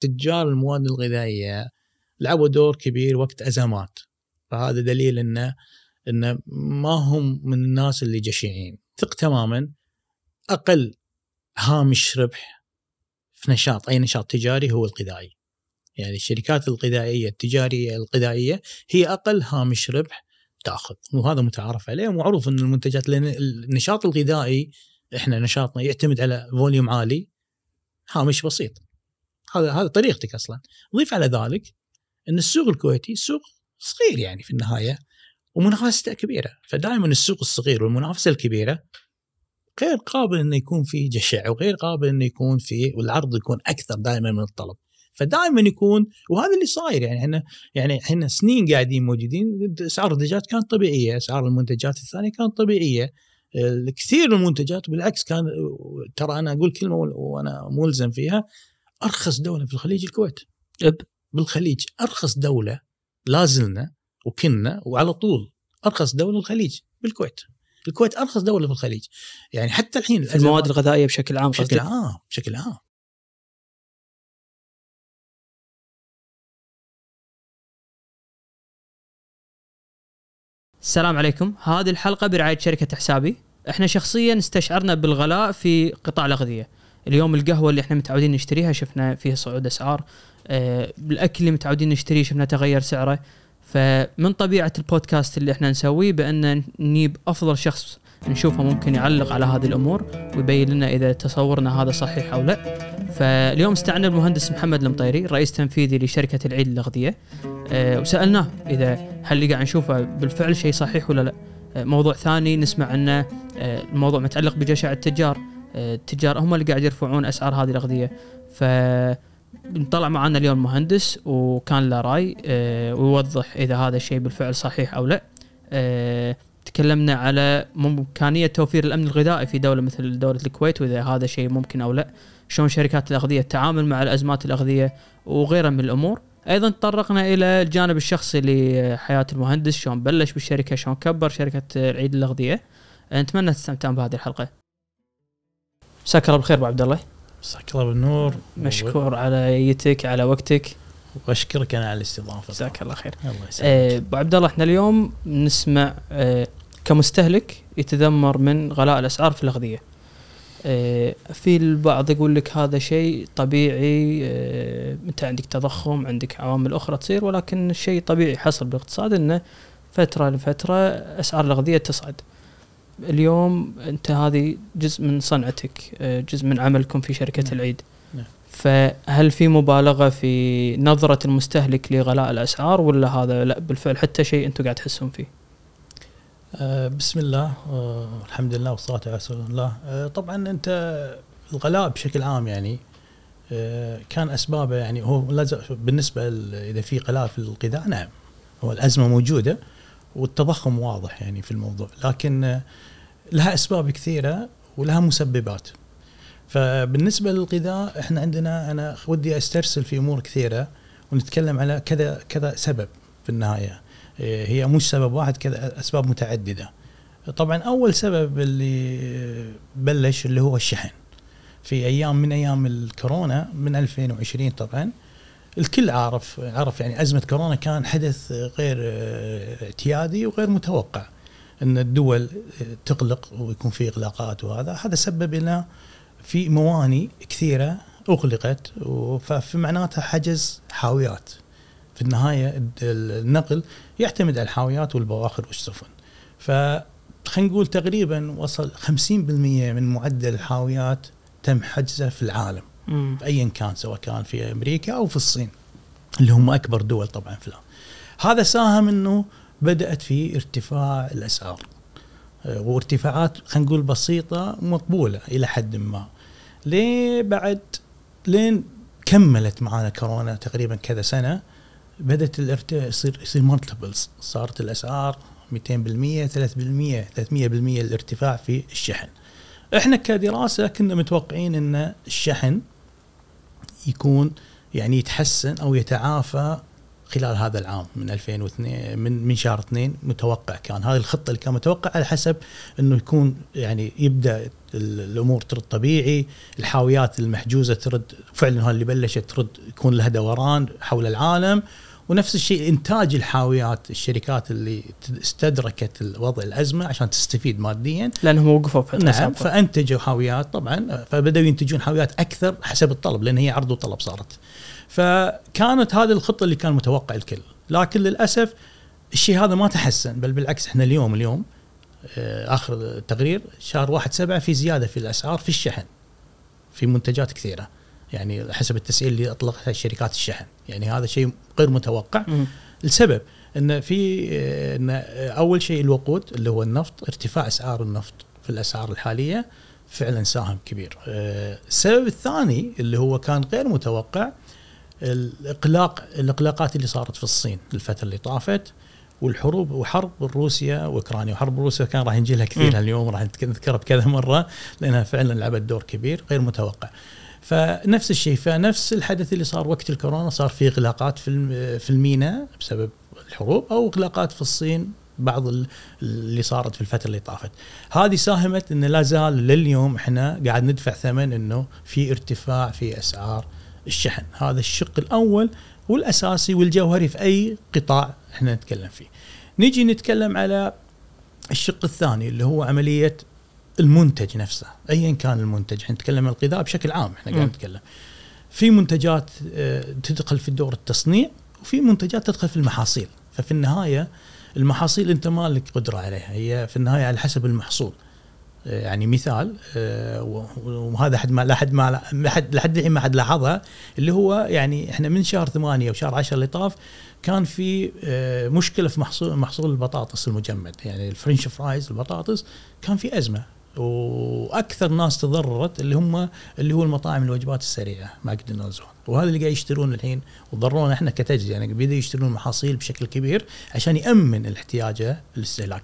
تجار المواد الغذائية لعبوا دور كبير وقت أزمات. فهذا دليل انه انه ما هم من الناس اللي جشعين. ثق تماما. أقل هامش ربح في نشاط أي نشاط تجاري هو الغذائي. يعني الشركات الغذائية التجارية الغذائية هي أقل هامش ربح تأخذ. وهذا متعارف عليه. ومعروف إن المنتجات لأن النشاط الغذائي إحنا نشاطنا يعتمد على فوليوم عالي هامش بسيط. هذا هذا طريقتك أصلا. ضيف على ذلك إن السوق الكويتي سوق صغير يعني في النهاية ومنافسته كبيرة. فدائما السوق الصغير والمنافسة الكبيرة غير قابل إنه يكون في جشع وغير قابل إنه يكون في والعرض يكون أكثر دائما من الطلب. فدائما يكون وهذا اللي صاير يعني إحنا يعني إحنا سنين قاعدين موجودين اسعار الدجاج كانت طبيعية اسعار المنتجات الثانية كانت طبيعية. الكثير من المنتجات بالعكس كان ترى أنا أقول كلمة وأنا ملزم فيها. أرخص دولة في الخليج الكويت. بالخليج أرخص دولة لا زلنا وكنا وعلى طول أرخص دولة الخليج بالكويت. الكويت أرخص دولة في الخليج. يعني حتى الحين في المواد الغذائية بشكل عام بشكل عام بشكل عام. السلام عليكم. هذه الحلقة برعاية شركة حسابي. إحنا شخصيا استشعرنا بالغلاء في قطاع الأغذية. اليوم القهوة اللي إحنا متعودين نشتريها شفنا فيها صعود أسعار آه الأكل اللي متعودين نشتريه شفنا تغير سعره فمن طبيعة البودكاست اللي إحنا نسويه بأن نجيب أفضل شخص نشوفه ممكن يعلق على هذه الأمور ويبين لنا إذا تصورنا هذا صحيح أو لا. فاليوم استعنا بالمهندس محمد المطيري رئيس تنفيذي لشركة العيد الأغذية أه وسألناه إذا هل اللي قاعد نشوفه بالفعل شيء صحيح ولا لا. أه موضوع ثاني نسمع أه الموضوع متعلق بجشع التجار التجار هم اللي قاعد يرفعون أسعار هذه الأغذية. ف طلع معنا اليوم مهندس وكان له رأي ويوضح إذا هذا الشيء بالفعل صحيح أو لا. تكلمنا على امكانيه توفير الأمن الغذائي في دولة مثل دولة الكويت وإذا هذا شيء ممكن أو لا. شلون شركات الأغذية تتعامل مع الأزمات الأغذية وغيرها من الأمور. أيضا تطرقنا إلى الجانب الشخصي لحياة المهندس شلون بلش بالشركة شلون كبر شركة العيد الأغذية. نتمنى تستمتعون بهذه الحلقة. مساك الله بالخير أبو عبد الله. مساك الله بالنور. مشكور على يتك على وقتك. وأشكرك أنا على الاستضافة. جزاك الله خير. الله يسلمك. أبو عبد الله إحنا اليوم نسمع آه كمستهلك يتذمر من غلاء الأسعار في الأغذية. آه في البعض يقول لك هذا شيء طبيعي آه أنت عندك تضخم عندك عوامل أخرى تصير ولكن الشيء طبيعي حصل بالاقتصاد إنه فترة لفترة أسعار الأغذية تصعد. اليوم انت هذه جزء من صنعتك جزء من عملكم في شركة نعم. العيد. نعم. فهل في مبالغة في نظرة المستهلك لغلاء الأسعار ولا هذا لا بالفعل حتى شيء أنتم قاعد تحسون فيه؟ آه بسم الله آه الحمد لله والصلاة على رسول الله آه طبعا انت الغلاء بشكل عام يعني آه كان أسبابه يعني هو بالنسبة إذا في غلاء في الغذاء نعم هو الأزمة موجودة والتضخم واضح يعني في الموضوع لكن آه لها أسباب كثيرة ولها مسببات. فبالنسبة للغذاء إحنا عندنا أنا ودي أسترسل في أمور كثيرة ونتكلم على كذا كذا سبب في النهاية. هي مش سبب واحد كذا أسباب متعددة. طبعا أول سبب اللي بلش اللي هو الشحن. في أيام من أيام الكورونا من 2020 طبعا الكل عارف عرف يعني أزمة كورونا كان حدث غير اعتيادي وغير متوقع. أن الدول تغلق ويكون في إغلاقات وهذا هذا سبب لنا في مواني كثيرة أغلقت ففي معناتها حجز حاويات. في النهاية النقل يعتمد على الحاويات والبواخر والسفن. فخلينا نقول تقريبا وصل 50% من معدل الحاويات تم حجزه في العالم. ايا كان سواء كان في أمريكا أو في الصين اللي هم أكبر دول طبعا في العالم. هذا ساهم إنه بدأت في ارتفاع الأسعار. وارتفاعات خلينا نقول بسيطة مقبولة إلى حد ما. ليه بعد لين كملت معنا كورونا تقريبا كذا سنة بدأت الارت... يصير يصير multiples صارت الأسعار 200% 3% 300% الارتفاع في الشحن. إحنا كدراسة كنا متوقعين إن الشحن يكون يعني يتحسن أو يتعافى خلال هذا العام من 2002 من من شهر 2 متوقع كان. هذه الخطة اللي كان متوقع على حسب إنه يكون يعني يبدأ ال- الأمور ترد طبيعي الحاويات المحجوزة ترد فعلا اللي بلشت ترد يكون لها دوران حول العالم ونفس الشيء إنتاج الحاويات الشركات اللي استدركت وضع الأزمة عشان تستفيد ماديا. لأنهم وقفوا فتره نعم. فأنتجوا حاويات طبعا فبدأوا ينتجون حاويات أكثر حسب الطلب لأن هي عرض وطلب صارت. فكانت هذه الخطة اللي كان متوقع الكل. لكن للأسف الشيء هذا ما تحسن بل بالعكس إحنا اليوم اليوم آه، آخر تقرير شهر واحد سبعة في زيادة في الأسعار في الشحن في منتجات كثيرة. يعني حسب التسعير اللي اطلقتها شركات الشحن. يعني هذا شيء غير متوقع مم. السبب إن في إن أول شيء الوقود اللي هو النفط ارتفاع أسعار النفط في الأسعار الحالية فعلا ساهم كبير. آه، السبب الثاني اللي هو كان غير متوقع الإقلاق الإقلاقات اللي صارت في الصين الفترة اللي طافت والحروب وحرب روسيا وأوكرانيا وحرب روسيا كان راح نجي لها كثير. اليوم راح نذكرها بكذا مرة لأنها فعلا لعبت دور كبير غير متوقع. فنفس الشيء فنفس الحدث اللي صار وقت الكورونا صار في إغلاقات في في الميناء بسبب الحروب أو إغلاقات في الصين بعض ال- اللي صارت في الفترة اللي طافت. هذه ساهمت إن لا زال لليوم إحنا قاعد ندفع ثمن إنه في ارتفاع في أسعار الشحن، هذا الشق الأول والأساسي والجوهري في أي قطاع إحنا نتكلم فيه. نيجي نتكلم على الشق الثاني اللي هو عملية المنتج نفسه ايا كان المنتج إحنا نتكلم عن الغذاء بشكل عام إحنا قاعد. نتكلم. في منتجات آه، تدخل في دور التصنيع وفي منتجات تدخل في المحاصيل. ففي النهاية المحاصيل أنت ما لك قدرة عليها هي في النهاية على حسب المحصول. آه، يعني مثال آه، وهذا حد ما لا حد ما لا حد لحد الحين ما حد لاحظها اللي هو يعني إحنا من شهر ثمانية وشهر 10 اللي طاف كان في مشكلة في محصول محصول البطاطس المجمد. يعني ال french fries البطاطس كان في أزمة. وأكثر ناس تضررت اللي هم اللي هو المطاعم الوجبات السريعة ماكدونالدز. وهذا اللي قاعد يشترون الحين وضرونا إحنا كتجزئه يعني بيدوا يشترون محاصيل بشكل كبير عشان يأمن الاحتياجه الاستهلاك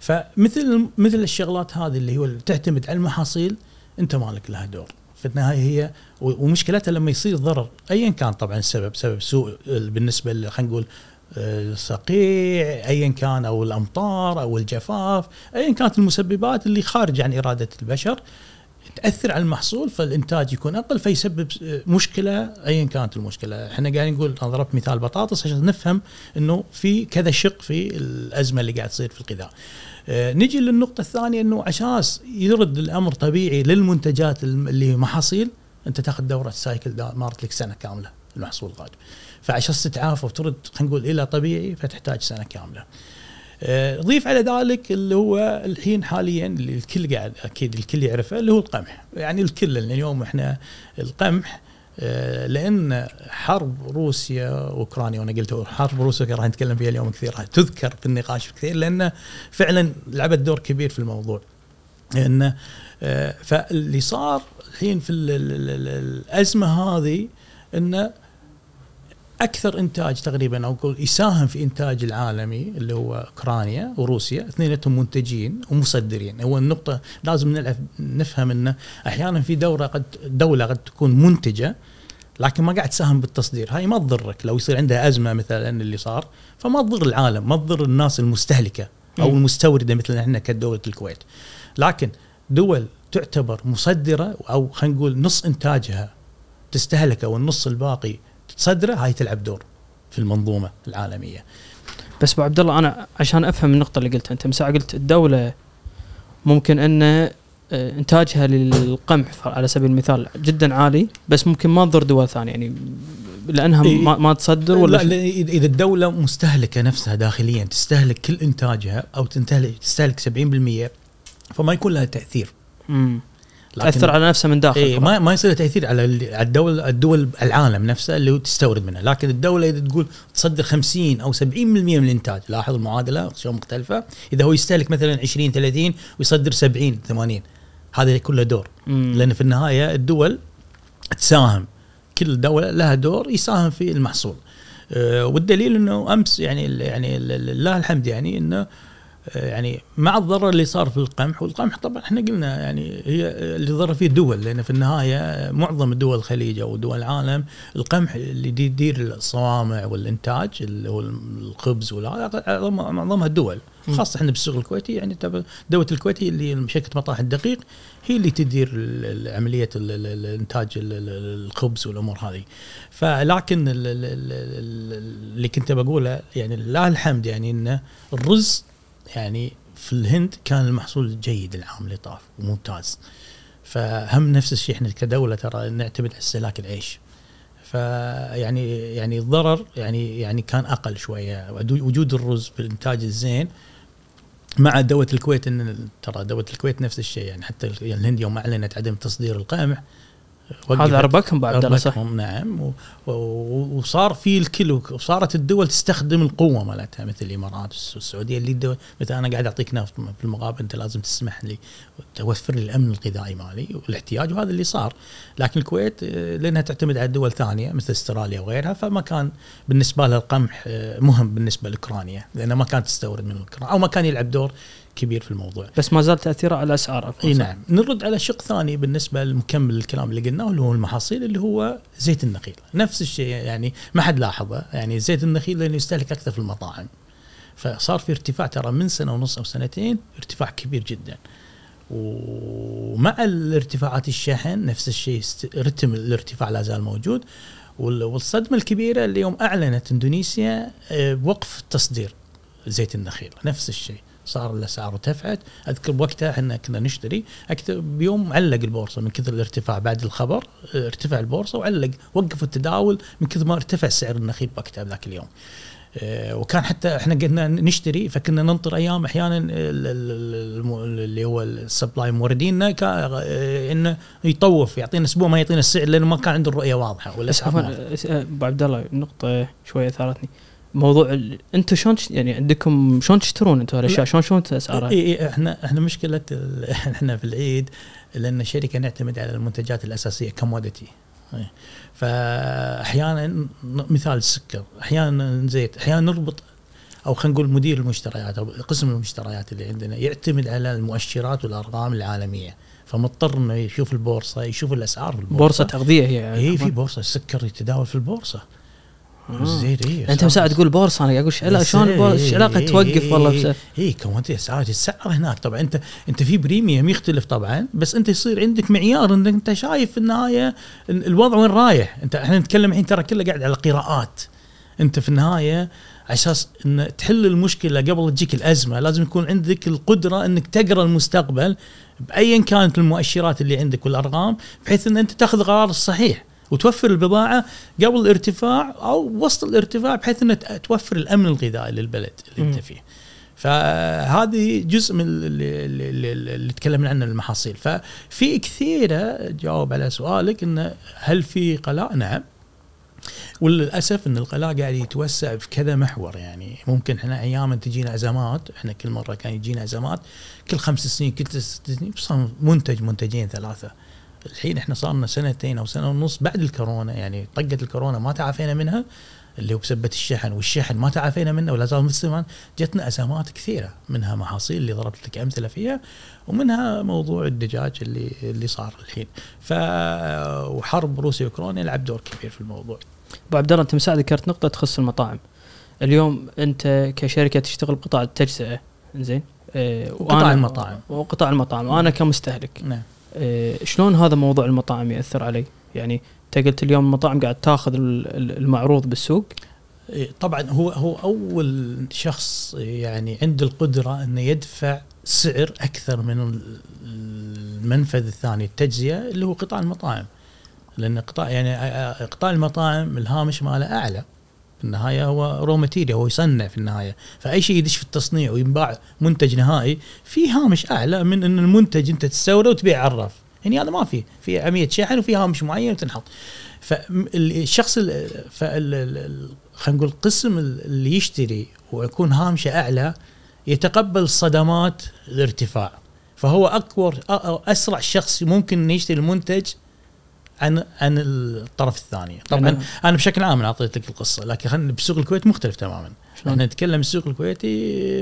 فمثل مثل الشغلات هذه اللي هو تعتمد على المحاصيل أنت مالك لها دور. في النهاية هي ومشكلتها لما يصير ضرر ايا كان طبعا السبب سبب سوء بالنسبة خلينا نقول الصقيع ايا كان أو الأمطار أو الجفاف ايا كانت المسببات اللي خارج عن إرادة البشر تأثر على المحصول فالإنتاج يكون أقل فيسبب مشكلة ايا كانت المشكلة، إحنا قاعدين نقول أنا ضربت مثال بطاطس عشان نفهم إنه في كذا شق في الأزمة اللي قاعد تصير في الغذاء. آه، نجي للنقطة الثانية إنه عشان يرد الأمر طبيعي للمنتجات اللي محاصيل أنت تأخذ دورة السايكل دا مارت لك سنة كاملة المحصول القادم. فعشان تتعافى وترد خلينا نقول إلى طبيعي فتحتاج سنة كاملة. آه، ضيف على ذلك اللي هو الحين حاليا اللي الكل قاعد أكيد الكل يعرفه اللي هو القمح، يعني الكل لأن اليوم إحنا القمح آه، لأن حرب روسيا وأوكرانيا وأنا قلت حرب روسيا راح نتكلم فيها اليوم كثير راح تذكر في النقاش كثير لأن فعلا لعبت دور كبير في الموضوع. لأن آه، فاللي صار الحين في ال- ال- ال- ال- الأزمة هذه إنه أكثر إنتاج تقريبا أو أقول يساهم في إنتاج العالمي اللي هو أوكرانيا وروسيا اثنيناتهم منتجين ومصدرين. هو النقطة لازم نفهم إنه أحيانا في دوله قد دولة قد تكون منتجة لكن ما قاعد تساهم بالتصدير. هاي ما تضرك. لو يصير عندها أزمة مثلا اللي صار فما تضر العالم ما تضر الناس المستهلكة أو. المستوردة مثل إحنا كدولة الكويت. لكن دول تعتبر مصدرة أو خلينا نقول نص إنتاجها تستهلكه والنص الباقي تصدره هاي تلعب دور في المنظومة العالمية بس أبو عبد الله أنا عشان أفهم النقطة اللي قلتها أنت مساء قلت الدولة ممكن أن آه، إنتاجها للقمح على سبيل المثال جدا عالي بس ممكن ما تضر دول ثانية يعني لأنها. ما, ما تصدر ولا لا إذا الدولة مستهلكة نفسها داخليا تستهلك كل إنتاجها أو تستهلك تستهلك 70% فما يكون لها تأثير مم. تأثر على نفسها من داخل إيه ما ما يصير تأثير على ال- على الدول الدول العالم نفسها اللي تستورد منها لكن الدولة إذا تقول تصدر 50 أو 70% من الإنتاج لاحظ المعادلة شلون مختلفة. إذا هو يستهلك مثلا 20 30 ويصدر 70 80 هذا كله دور. مم. لأن في النهاية الدول تساهم. كل دولة لها دور يساهم في المحصول. أه والدليل إنه أمس يعني يعني لله الحمد يعني إنه يعني مع الضرر اللي صار في القمح والقمح طبعا إحنا قلنا يعني هي اللي ضر فيه الدول لأن في النهاية معظم الدول الخليج أو دول العالم القمح اللي دي- يدير الصوامع والإنتاج اللي هو الخبز معظمها الدول. خاصة إحنا بالسوق الكويتي يعني دولة الكويت هي اللي شركه مطاح الدقيق هي اللي تدير عملية ال- ال- الإنتاج ال- ال- الخبز والأمور هذه فلكن ال- ال- ال- ال- اللي كنت بقوله يعني لله الحمد يعني إنه الرز يعني في الهند كان المحصول جيد العام اللي طاف وممتاز. فهم نفس الشيء إحنا كدولة ترى نعتمد على استهلاك العيش. فيعني يعني الضرر يعني يعني كان أقل شوية. وجود الرز في الانتاج الزين مع دولة الكويت إن ترى دولة الكويت نفس الشيء. يعني حتى يعني الهند يوم أعلنت عدم تصدير القمح هذا عربكم ابو عبد الله صح؟ نعم و- و- وصار في الكل وصارت الدول تستخدم القوة مالتها مثل الإمارات والسعودية اللي الدول مثل أنا قاعد أعطيك نفط في المقابل أنت لازم تسمح لي توفر لي الأمن الغذائي مالي والاحتياج وهذا اللي صار لكن الكويت آه، لأنها تعتمد على دول ثانية مثل أستراليا وغيرها فما كان بالنسبة لها القمح آه، مهم بالنسبة لأوكرانيا لأنها ما كانت تستورد من اوكرانيا أو ما كان يلعب دور كبير في الموضوع. بس ما زال تأثيره على الاسعار إي نعم. نرد على شق ثاني بالنسبة لمكمل الكلام اللي قلناه اللي هو المحاصيل اللي هو زيت النخيل. نفس الشيء يعني ما حد لاحظه. يعني زيت النخيل لأنه يستهلك أكثر في المطاعم. فصار في ارتفاع ترى من سنة ونص أو سنتين ارتفاع كبير جدا. ومع الارتفاعات الشحن نفس الشيء رتم الارتفاع لا زال موجود. وال- والصدمة الكبيرة اللي يوم أعلنت إندونيسيا آه، بوقف تصدير زيت النخيل. نفس الشيء. صار الأسعار ارتفعت أذكر بوقتها إحنا كنا نشتري أكثر بيوم علق البورصة من كثر الارتفاع. بعد الخبر آه، ارتفع البورصة وعلق. وقفوا التداول من كثر ما ارتفع سعر النخيل بوقتها ذاك اليوم. آه، وكان حتى إحنا قلنا نشتري فكنا ننطر أيام أحيانا اللي هو السبلاي موردينا آه، إنه يطوف يعطينا أسبوع ما يعطينا السعر لأنه ما كان عنده الرؤية واضحة والاسعار عفوا أبو عبد الله نقطة شوية اثارتني موضوع ال... أنتم شلون تش- يعني عندكم شلون تشترون أنتم هالأشياء؟ شلون شلون اسعارها؟ اي اي إحنا إحنا مشكلة ال- إحنا في العيد لأن الشركة نعتمد على المنتجات الأساسية كموديتي فأحيانا مثال السكر. أحيانا زيت. أحيانا نربط أو خلينا نقول مدير المشتريات أو قسم المشتريات اللي عندنا يعتمد على المؤشرات والأرقام العالمية. فمضطر إنه يشوف البورصة يشوف الأسعار في البورصة. بورصة تغذية هي يعني هي في بورصة. السكر يتداول في البورصة. آه. والزيت اي أنت مساعد تقول بورصه أنا قاعد أقول لا شلون البورصة- إيش علاقة توقف والله؟ اي كونت اسعار تتسعر هناك طبعا انت أنت في premium يختلف طبعا بس أنت يصير عندك معيار إنك أنت شايف في النهاية ال- الوضع وين رايح. أنت إحنا نتكلم الحين ترى كله قاعد على قراءات. أنت في النهاية على أساس إن تحل المشكلة قبل تجيك الأزمة لازم يكون عندك القدرة إنك تقرأ المستقبل بايا كانت المؤشرات اللي عندك والأرقام بحيث إن أنت تأخذ القرار الصحيح وتوفر البضاعة قبل الارتفاع أو وسط الارتفاع بحيث ان ت- توفر الأمن الغذائي للبلد اللي أنت. فيه. فهذه جزء من اللي, اللي, اللي تكلمنا عنه المحاصيل ففي كثيرة جاوب على سؤالك إنه هل في قلاء؟ نعم وللأسف إن القلاء قاعد يتوسع في كذا محور يعني ممكن إحنا أيام تجينا أزمات إحنا كل مرة كان يجينا أزمات كل خمس سنين كل ست سنين منتج منتجين ثلاثة الحين إحنا صار لنا سنتين أو سنة ونص بعد الكورونا يعني طقه الكورونا ما تعافينا منها اللي هو بسبه الشحن والشحن ما تعافينا منه ولا زال مستمر جتنا أزمات كثيرة منها محاصيل اللي ضربت لك أمثلة فيها ومنها موضوع الدجاج اللي اللي صار الحين. ف وحرب روسيا وأوكرانيا لعب دور كبير في الموضوع. أبو عبد الله أنت مساعد ذكرت نقطة تخص المطاعم. اليوم أنت كشركة تشتغل بقطاع التجزئة زين آه وقطاع المطاعم. وقطاع المطاعم وأنا كمستهلك. نعم. شلون هذا موضوع المطاعم يأثر علي؟ يعني أنت قلت اليوم المطاعم قاعد تاخذ ال- ال- المعروض بالسوق. إيه، طبعا هو هو أول شخص يعني عنده القدرة إنه يدفع سعر أكثر من ال- المنفذ الثاني التجزئه اللي هو قطاع المطاعم. لأن قطاع يعني آه، آه، قطاع المطاعم الهامش ماله أعلى. في النهاية هو raw material هو يصنع في النهاية. فأي شيء يدش في التصنيع وينباع منتج نهائي في هامش أعلى من إن المنتج أنت تستورده وتبيع على الرف. يعني هذا ما في. في عمليه شحن وفي هامش معين وتنحط. فالشخص فال خلينا نقول القسم اللي يشتري ويكون هامشه أعلى يتقبل صدمات الارتفاع. فهو أكبر أسرع شخص ممكن يشتري المنتج عن عن الطرف الثاني طبعا يعني- أنا بشكل عام أنا اعطيت لك القصة لكن خلينا بسوق الكويت مختلف تماما؟ إحنا نتكلم السوق الكويتي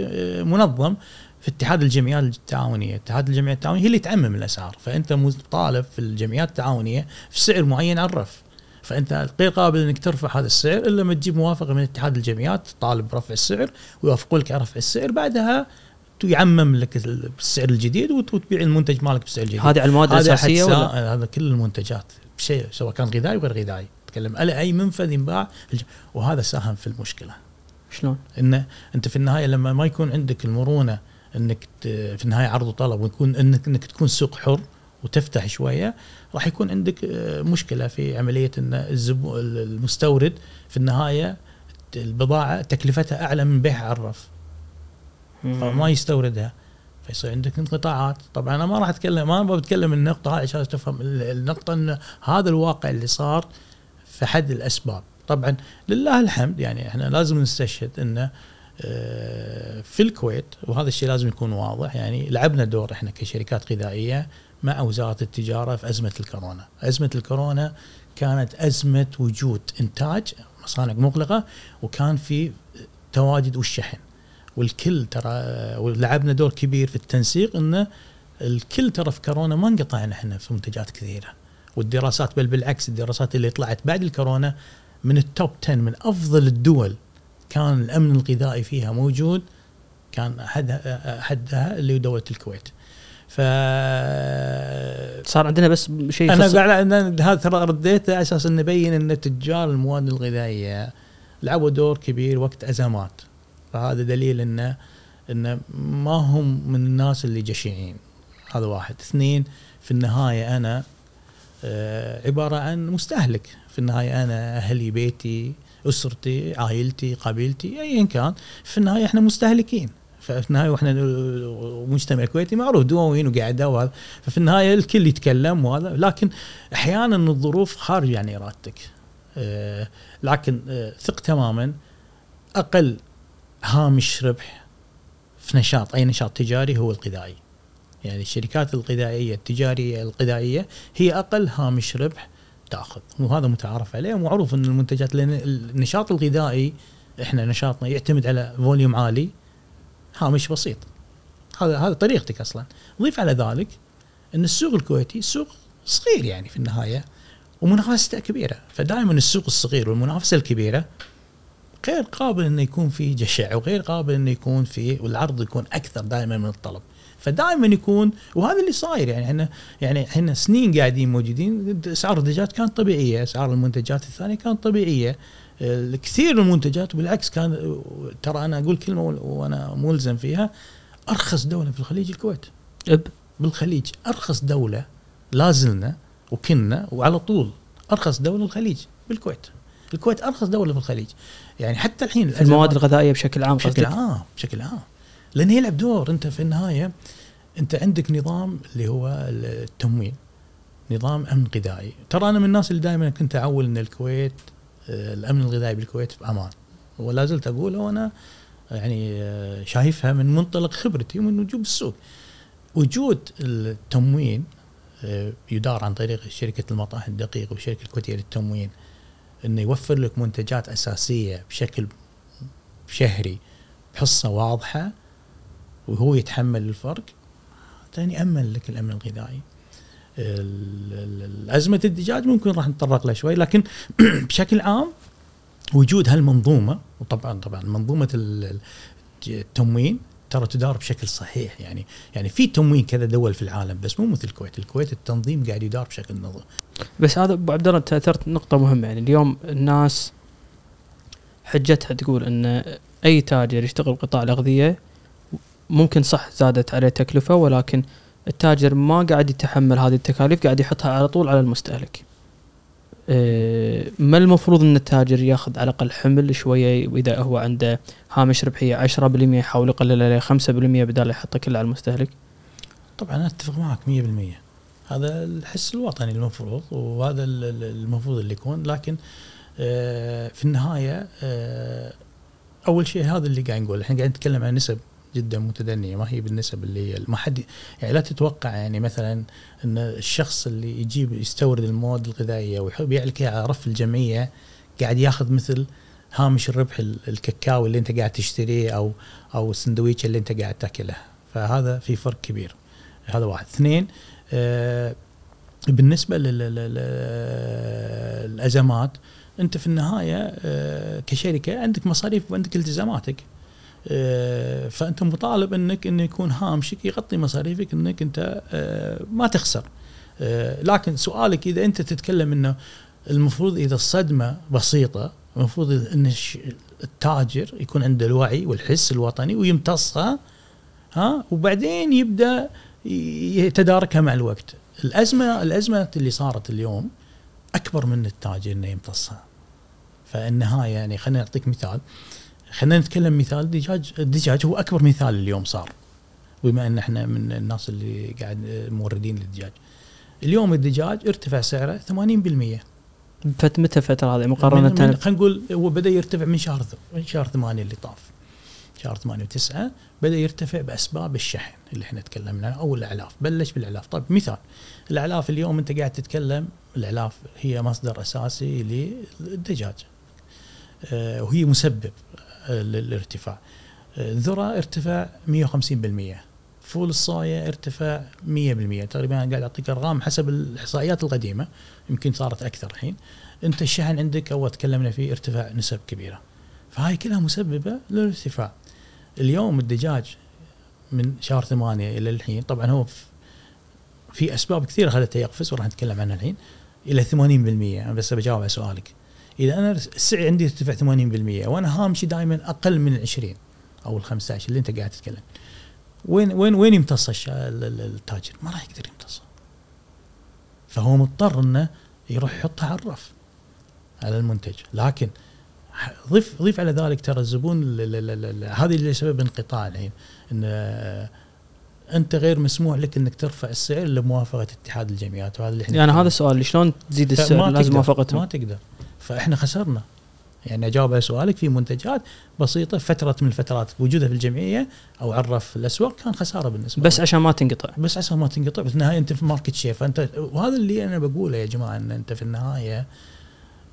آه، منظم في اتحاد الجمعيات التعاونية، اتحاد الجمعيات التعاونية هي اللي تعمم الأسعار، فأنت مطالب في الجمعيات التعاونية في سعر معين على الرف. فأنت غير قابل إنك ترفع هذا السعر إلا لما تجيب موافقة من اتحاد الجمعيات تطالب برفع السعر ويوافقوا لك على رفع السعر بعدها يعمم لك السعر الجديد وت- وتبيع المنتج مالك بالسعر الجديد. هذه على المواد الأساسية ولا هذا كل المنتجات بشيء سواء كان غذائي وغير غذائي. تكلم على أي منفذ ينباع وهذا ساهم في المشكلة. شلون؟ إن أنت في النهاية لما ما يكون عندك المرونة إنك في النهاية عرض وطلب ويكون إنك إنك تكون سوق حر وتفتح شوية راح يكون عندك آه، مشكلة في عملية إن المستورد في النهاية البضاعة تكلفتها أعلى من بيعها الرف فما يستوردها. فيصير عندك انقطاعات. طبعا أنا ما راح اتكلم ما بتكلم النقطة هاي عشان تفهم ال- النقطة إن هذا الواقع اللي صار في حد الأسباب. طبعا لله الحمد يعني إحنا لازم نستشهد إنه آه، في الكويت وهذا الشيء لازم يكون واضح يعني لعبنا دور إحنا كشركات غذائية مع وزارة التجارة في أزمة الكورونا، أزمة الكورونا كانت أزمة وجود إنتاج مصانع مغلقة وكان في تواجد والشحن. والكل ترى ولعبنا دور كبير في التنسيق انه الكل ترى في كورونا ما انقطعنا إحنا في منتجات كثيرة. والدراسات بل بالعكس الدراسات اللي طلعت بعد الكورونا من التوب 10 من أفضل الدول كان الأمن الغذائي فيها موجود كان احدها أحدها اللي هو دولة الكويت. ف صار عندنا بس شيء أنا قاعد هذا ترى رديته على أساس نبين إن تجار المواد الغذائية لعبوا دور كبير وقت أزمات. فهذا دليل انه انه ما هم من الناس اللي جشعين. هذا واحد. اثنين في النهاية أنا آه، عبارة عن مستهلك. في النهاية أنا أهلي بيتي أسرتي عائلتي قبيلتي ايا كان. في النهاية إحنا مستهلكين. ففي النهاية وإحنا المجتمع الكويتي معروف دواوين وقاعدة وهذا. ففي النهاية الكل يتكلم وهذا. لكن أحيانا الظروف خارج عن إرادتك. آه، لكن آه، ثق تماما. أقل هامش ربح في نشاط أي نشاط تجاري هو الغذائي. يعني الشركات الغذائية التجارية الغذائية هي أقل هامش ربح تأخذ وهذا متعارف عليه ومعروف إن المنتجات لأن النشاط الغذائي إحنا نشاطنا يعتمد على فوليوم عالي هامش بسيط. هذا هذا طريقتك أصلا. ضيف على ذلك إن السوق الكويتي سوق صغير يعني في النهاية ومنافسته كبيرة. فدائما السوق الصغير والمنافسة الكبيرة غير قابل إنه يكون في جشع وغير قابل إنه يكون في والعرض يكون أكثر دائما من الطلب. فدائما يكون وهذا اللي صاير يعني إحنا يعني إحنا سنين قاعدين موجودين أسعار الدجاج كانت طبيعية أسعار المنتجات الثانية كانت طبيعية. الكثير من المنتجات بالعكس كان ترى أنا أقول كلمة وأنا ملزم فيها أرخص دولة في الخليج الكويت. إب. بالخليج أرخص دولة لا زلنا وكنا وعلى طول أرخص دولة الخليج بالكويت. الكويت أرخص دولة في الخليج. يعني حتى الحين في المواد الغذائية بشكل عام بشكل عام بشكل عام. لأن يلعب دور. أنت في النهاية أنت عندك نظام اللي هو التموين نظام أمن غذائي. ترى أنا من الناس اللي دائما كنت أعول إن الكويت آه، الأمن الغذائي بالكويت بأمان. ولا زلت اقوله وأنا يعني آه، شايفها من منطلق خبرتي ومن وجود السوق. وجود التموين آه، يدار عن طريق شركة المطاحن الدقيق وشركة الكويتيه للتموين إنه يوفر لك منتجات أساسية بشكل شهري بحصة واضحة وهو يتحمل الفرق ثاني امن لك الأمن الغذائي. ال- ال- ازمه الدجاج ممكن راح نتطرق لها شوي لكن بشكل عام وجود هالمنظومة وطبعا طبعا منظومة ال- ال- التموين ترى تدار بشكل صحيح يعني يعني في تموين كذا دول في العالم بس مو مثل الكويت، الكويت التنظيم قاعد يدار بشكل بس هذا أبو عبد الله أنت نقطة مهمة يعني اليوم الناس حجتها تقول إن أي تاجر يشتغل بقطاع الأغذية ممكن صح زادت عليه تكلفة ولكن التاجر ما قاعد يتحمل هذه التكاليف قاعد يحطها على طول على المستهلك. إيه، ما المفروض إن التاجر ياخذ على الأقل حمل شوية وإذا هو عنده هامش ربحية 10% يحاول يقلل عليه 5% بدال يحطه كله على المستهلك؟ طبعا أتفق معك 100% هذا الحس الوطني المفروض وهذا ال- ال- المفروض اللي يكون. لكن آه، في النهاية آه، أول شيء هذا اللي قاعد نقول إحنا قاعد نتكلم عن نسب جدا متدنية ما هي بالنسب اللي هي ما حد يعني لا تتوقع يعني مثلا إن الشخص اللي يجيب يستورد المواد الغذائية ويبيع لك على رف الجمعية قاعد ياخذ مثل هامش الربح ال- الكاكاو اللي أنت قاعد تشتريه أو أو السندويشه اللي أنت قاعد تاكلها فهذا في فرق كبير. هذا واحد. اثنين بالنسبة للأزمات أنت في النهاية آه كشركة عندك مصاريف وعندك التزاماتك. آه، فأنت مطالب أنك إنه يكون هامشك يغطي مصاريفك أنك أنت آه، ما تخسر. آه، لكن سؤالك إذا أنت تتكلم إنه المفروض إذا الصدمة بسيطة المفروض إن التاجر يكون عنده الوعي والحس الوطني ويمتصها ها؟ وبعدين يبدأ يتداركها مع الوقت. الأزمة الأزمة اللي صارت اليوم أكبر من التاجر إنه يمتصها. فالنهاية يعني خلينا نعطيك مثال. خلينا نتكلم مثال الدجاج الدجاج هو أكبر مثال اليوم صار. بما إن إحنا من الناس اللي قاعد موردين للدجاج. اليوم الدجاج ارتفع سعره 80% فت متى فتره هذه؟ مقارنة خلينا نقول هو بدأ يرتفع من شهر من شهر 8 اللي طاف. شهر 8 و9 بدأ يرتفع بأسباب الشحن اللي إحنا تكلمنا أو الأعلاف. بلش بالأعلاف. طيب مثال الأعلاف اليوم أنت قاعد تتكلم الأعلاف هي مصدر أساسي للدجاج. آه، وهي مسبب للارتفاع. الذره ارتفع 150% فول الصويا ارتفع 100% تقريبا قاعد أعطيك أرقام حسب الإحصائيات القديمة يمكن صارت أكثر الحين. أنت الشحن عندك اول تكلمنا فيه ارتفاع نسب كبيرة. فهاي كلها مسببة للارتفاع. اليوم الدجاج من شهر ثمانية إلى الحين طبعا هو في- أسباب كثيرة خلته يقفز وراح نتكلم عنها الحين إلى 80% أنا بس بجاوب على سؤالك. إذا أنا السعر عندي ارتفع 80% وأنا هامشي دائما أقل من 20 أو ال 15 اللي أنت قاعد تتكلم. وين وين وين يمتص التاجر؟ ما راح يقدر يمتصه فهو مضطر إنه يروح يحطها على الرف على المنتج. لكن ضيف ضيف على ذلك ترى الزبون ال- ال- ال- ال- هذه اللي سبب انقطاع الحين إن آه، أنت غير مسموح لك إنك ترفع السعر الا بموافقه اتحاد الجمعيات وهذا اللي إحنا يعني هذا. السؤال شلون تزيد السعر؟ لازم موافقتهم. ما تقدر. فإحنا خسرنا. يعني أجاوب على سؤالك في منتجات بسيطة فترة من الفترات وجودها في الجمعية أو عرف الأسواق كان خسارة بالنسبة بس. عشان ما تنقطع. بس عشان ما تنقطع. في النهاية أنت في market share فأنت وهذا اللي أنا بقوله يا جماعة إن أنت في النهاية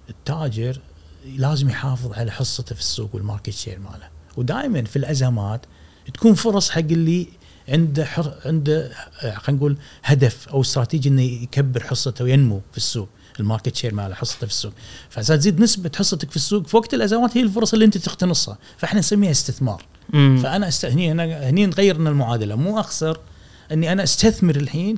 التاجر لازم يحافظ على حصته في السوق وال market share ماله. ودائما في الأزمات تكون فرص حق اللي عنده حر عنده آه، خلينا نقول هدف أو استراتيجي إنه يكبر حصته وينمو في السوق ال market share ماله حصته في السوق. فعشان تزيد نسبة حصتك في السوق في وقت الأزمات هي الفرص اللي أنت تقتنصها. فإحنا نسميها استثمار. مم. فأنا است... هني هنا هني نغير لنا المعادلة. مو أخسر إني أنا أستثمر الحين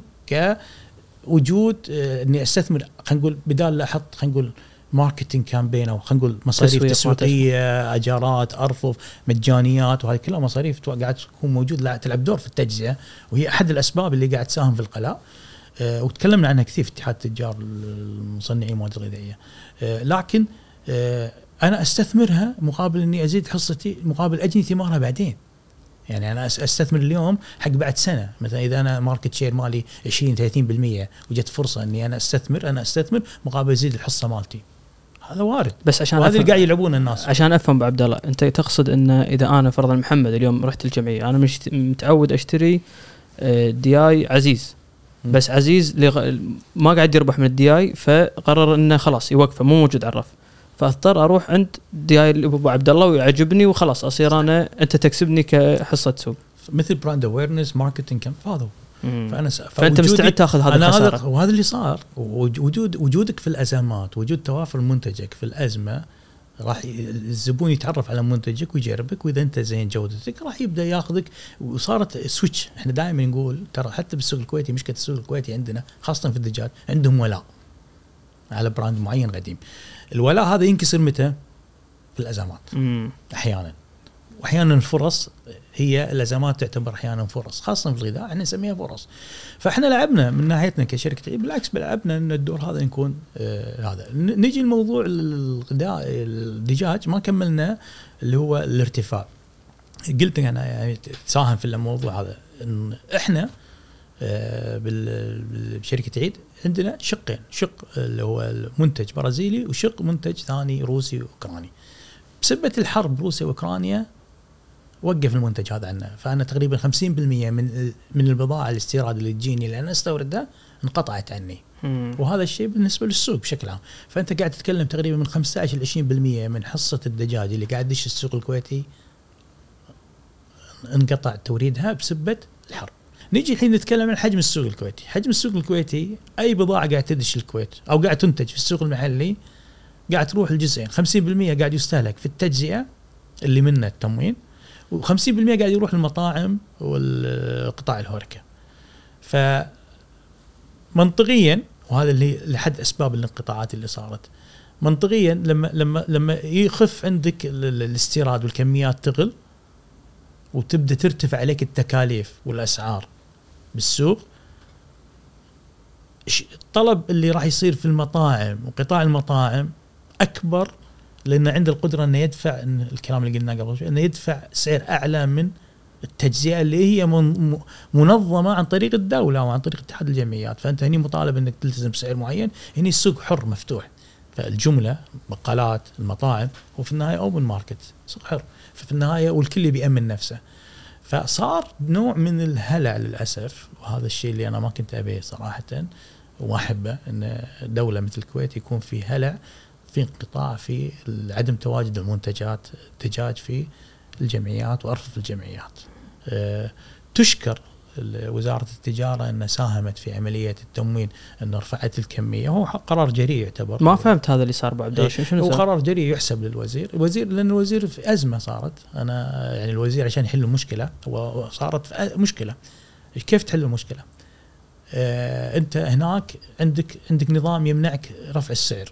كوجود آه، إني أستثمر خلينا نقول بدال لا أحط خلينا نقول marketing campaign أو خلينا نقول مصاريف تسويق، تسويقيه أجارات أرفف مجانيات وهذه كلها مصاريف قاعد تكون موجود لا تلعب دور في التجزئة. وهي أحد الأسباب اللي قاعد تساهم في الغلاء. آه، وتكلمنا عنها كثير في اتحاد التجار المصنعين المواد الغذائيه آه، لكن آه، أنا أستثمرها مقابل إني أزيد حصتي مقابل أجني ثمارها بعدين. يعني أنا أستثمر اليوم حق بعد سنة. مثلا إذا أنا market share مالي 20 30% وجت فرصة إني أنا أستثمر أنا أستثمر مقابل أزيد الحصة مالتي. هذا وارد. بس عشان وهذا اللي قاعد يلعبون الناس. عشان أفهم أبو عبد الله أنت تقصد إن إذا أنا فرضا محمد اليوم رحت الجمعية أنا مش متعود أشتري آه، دي اي عزيز. بس عزيز لغ... ما قاعد يربح من الدي اي فقرر إنه خلاص يوقفه مو موجود على الرف. فأضطر أروح عند دي اي ابو عبد الله ويعجبني وخلاص أصير أنا أنت تكسبني كحصة سوق. مثل brand awareness marketing كم؟ هذا هو. فأنا. فأنت مستعد تاخذ هذا الخسارة؟ وهذا اللي صار. وج- وجود وجودك في الأزمات وجود توافر منتجك في الأزمة راح الزبون يتعرف على منتجك ويجربك وإذا أنت زين جودتك راح يبدأ ياخذك. وصارت switch إحنا دائما نقول ترى حتى بالسوق الكويتي مشكلة السوق الكويتي عندنا خاصة في الدجاج عندهم ولاء على brand معين قديم. الولاء هذا ينكسر متى؟ في الأزمات. مم. أحيانا. وأحيانا الفرص هي الأزمات تعتبر أحيانا فرص خاصة في الغذاء إحنا نسميها فرص. فإحنا لعبنا من ناحيتنا كشركة عيد بالعكس لعبنا إن الدور هذا يكون آه هذا. نجي لموضوع الغذاء الدجاج ما كملنا اللي هو الارتفاع. قلت أنا يعني تساهم في الموضوع هذا إن إحنا آه، بشركة عيد عندنا شقين شق اللي هو المنتج برازيلي وشق منتج ثاني روسي وأوكراني. بسبة الحرب روسيا وأوكرانيا وقف المنتج هذا عنه. فأنا تقريبا 50% من من البضاعة الاستيراد اللي تجيني اللي أنا أستوردها انقطعت عني. مم. وهذا الشيء بالنسبة للسوق بشكل عام. فأنت قاعد تتكلم تقريبا من 15 ل 20% من حصة الدجاج اللي قاعد يدش السوق الكويتي انقطع توريدها بسبة الحرب نيجي الحين نتكلم عن حجم السوق الكويتي. حجم السوق الكويتي أي بضاعة قاعد تدش الكويت أو قاعد تنتج في السوق المحلي قاعد تروح الجزئين 50% قاعد يستهلك في التجزئة اللي منه التموين. و50% قاعد يروح للمطاعم والقطاع الهوركة. ف منطقيا وهذا اللي لحد أسباب الانقطاعات اللي صارت. منطقيا لما لما لما يخف عندك ال- ال- الاستيراد والكميات تقل وتبدأ ترتفع عليك التكاليف والأسعار بالسوق الطلب اللي راح يصير في المطاعم وقطاع المطاعم أكبر لأنه عنده القدرة أنه يدفع إن الكلام اللي قلناه قبل شوي أنه يدفع سعر أعلى من التجزئة اللي هي من- منظمة عن طريق الدولة وعن طريق اتحاد الجمعيات. فأنت هني مطالب إنك تلتزم بسعر معين. هني السوق حر مفتوح. فالجملة بقالات المطاعم وفي النهاية open market سوق حر. ففي النهاية والكل بيامن نفسه. فصار نوع من الهلع للأسف وهذا الشيء اللي أنا ما كنت أبيه صراحة وما احبه إن دولة مثل الكويت يكون في هلع في انقطاع في عدم تواجد المنتجات الدجاج في الجمعيات وأرفف الجمعيات. أه تشكر وزارة التجارة أنها ساهمت في عملية التموين أن رفعت الكمية. هو قرار جريء يعتبر. ما فهمت هذا اللي صار عبد الله شنو هو؟ قرار جريء يحسب للوزير. الوزير لأن الوزير في أزمة صارت. أنا يعني الوزير عشان يحل المشكلة هو صارت في مشكلة. كيف تحل المشكلة؟ آه أنت هناك عندك عندك نظام يمنعك رفع السعر.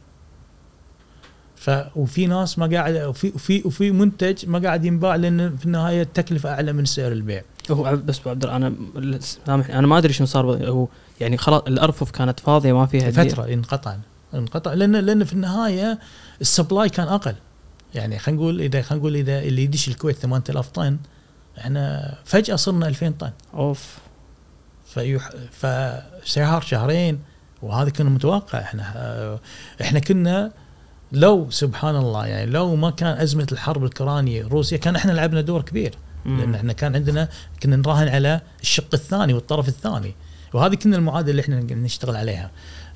ف وفي ناس ما قاعد وفي وفي وفي منتج ما قاعد ينباع لأن في النهاية التكلفة أعلى من سعر البيع. هو بس أبو عبد أنا سامحني أنا ما أدري شنو صار هو يعني خلاص الأرفف كانت فاضية ما فيها فترة انقطع انقطع لأن لأن في النهاية السبلاي كان أقل. يعني خلينا نقول إذا خلينا نقول إذا اللي يدش الكويت 8000 طن إحنا فجأة صرنا 2000 طن. أوف. فيح فشهر شهرين وهذا كان متوقع إحنا إحنا كنا لو سبحان الله يعني لو ما كان أزمة الحرب الاوكرانيه روسيا كان إحنا لعبنا دور كبير. لأن إحنا كان عندنا كنا نراهن على الشق الثاني والطرف الثاني. وهذه كنا المعادلة اللي إحنا نشتغل عليها.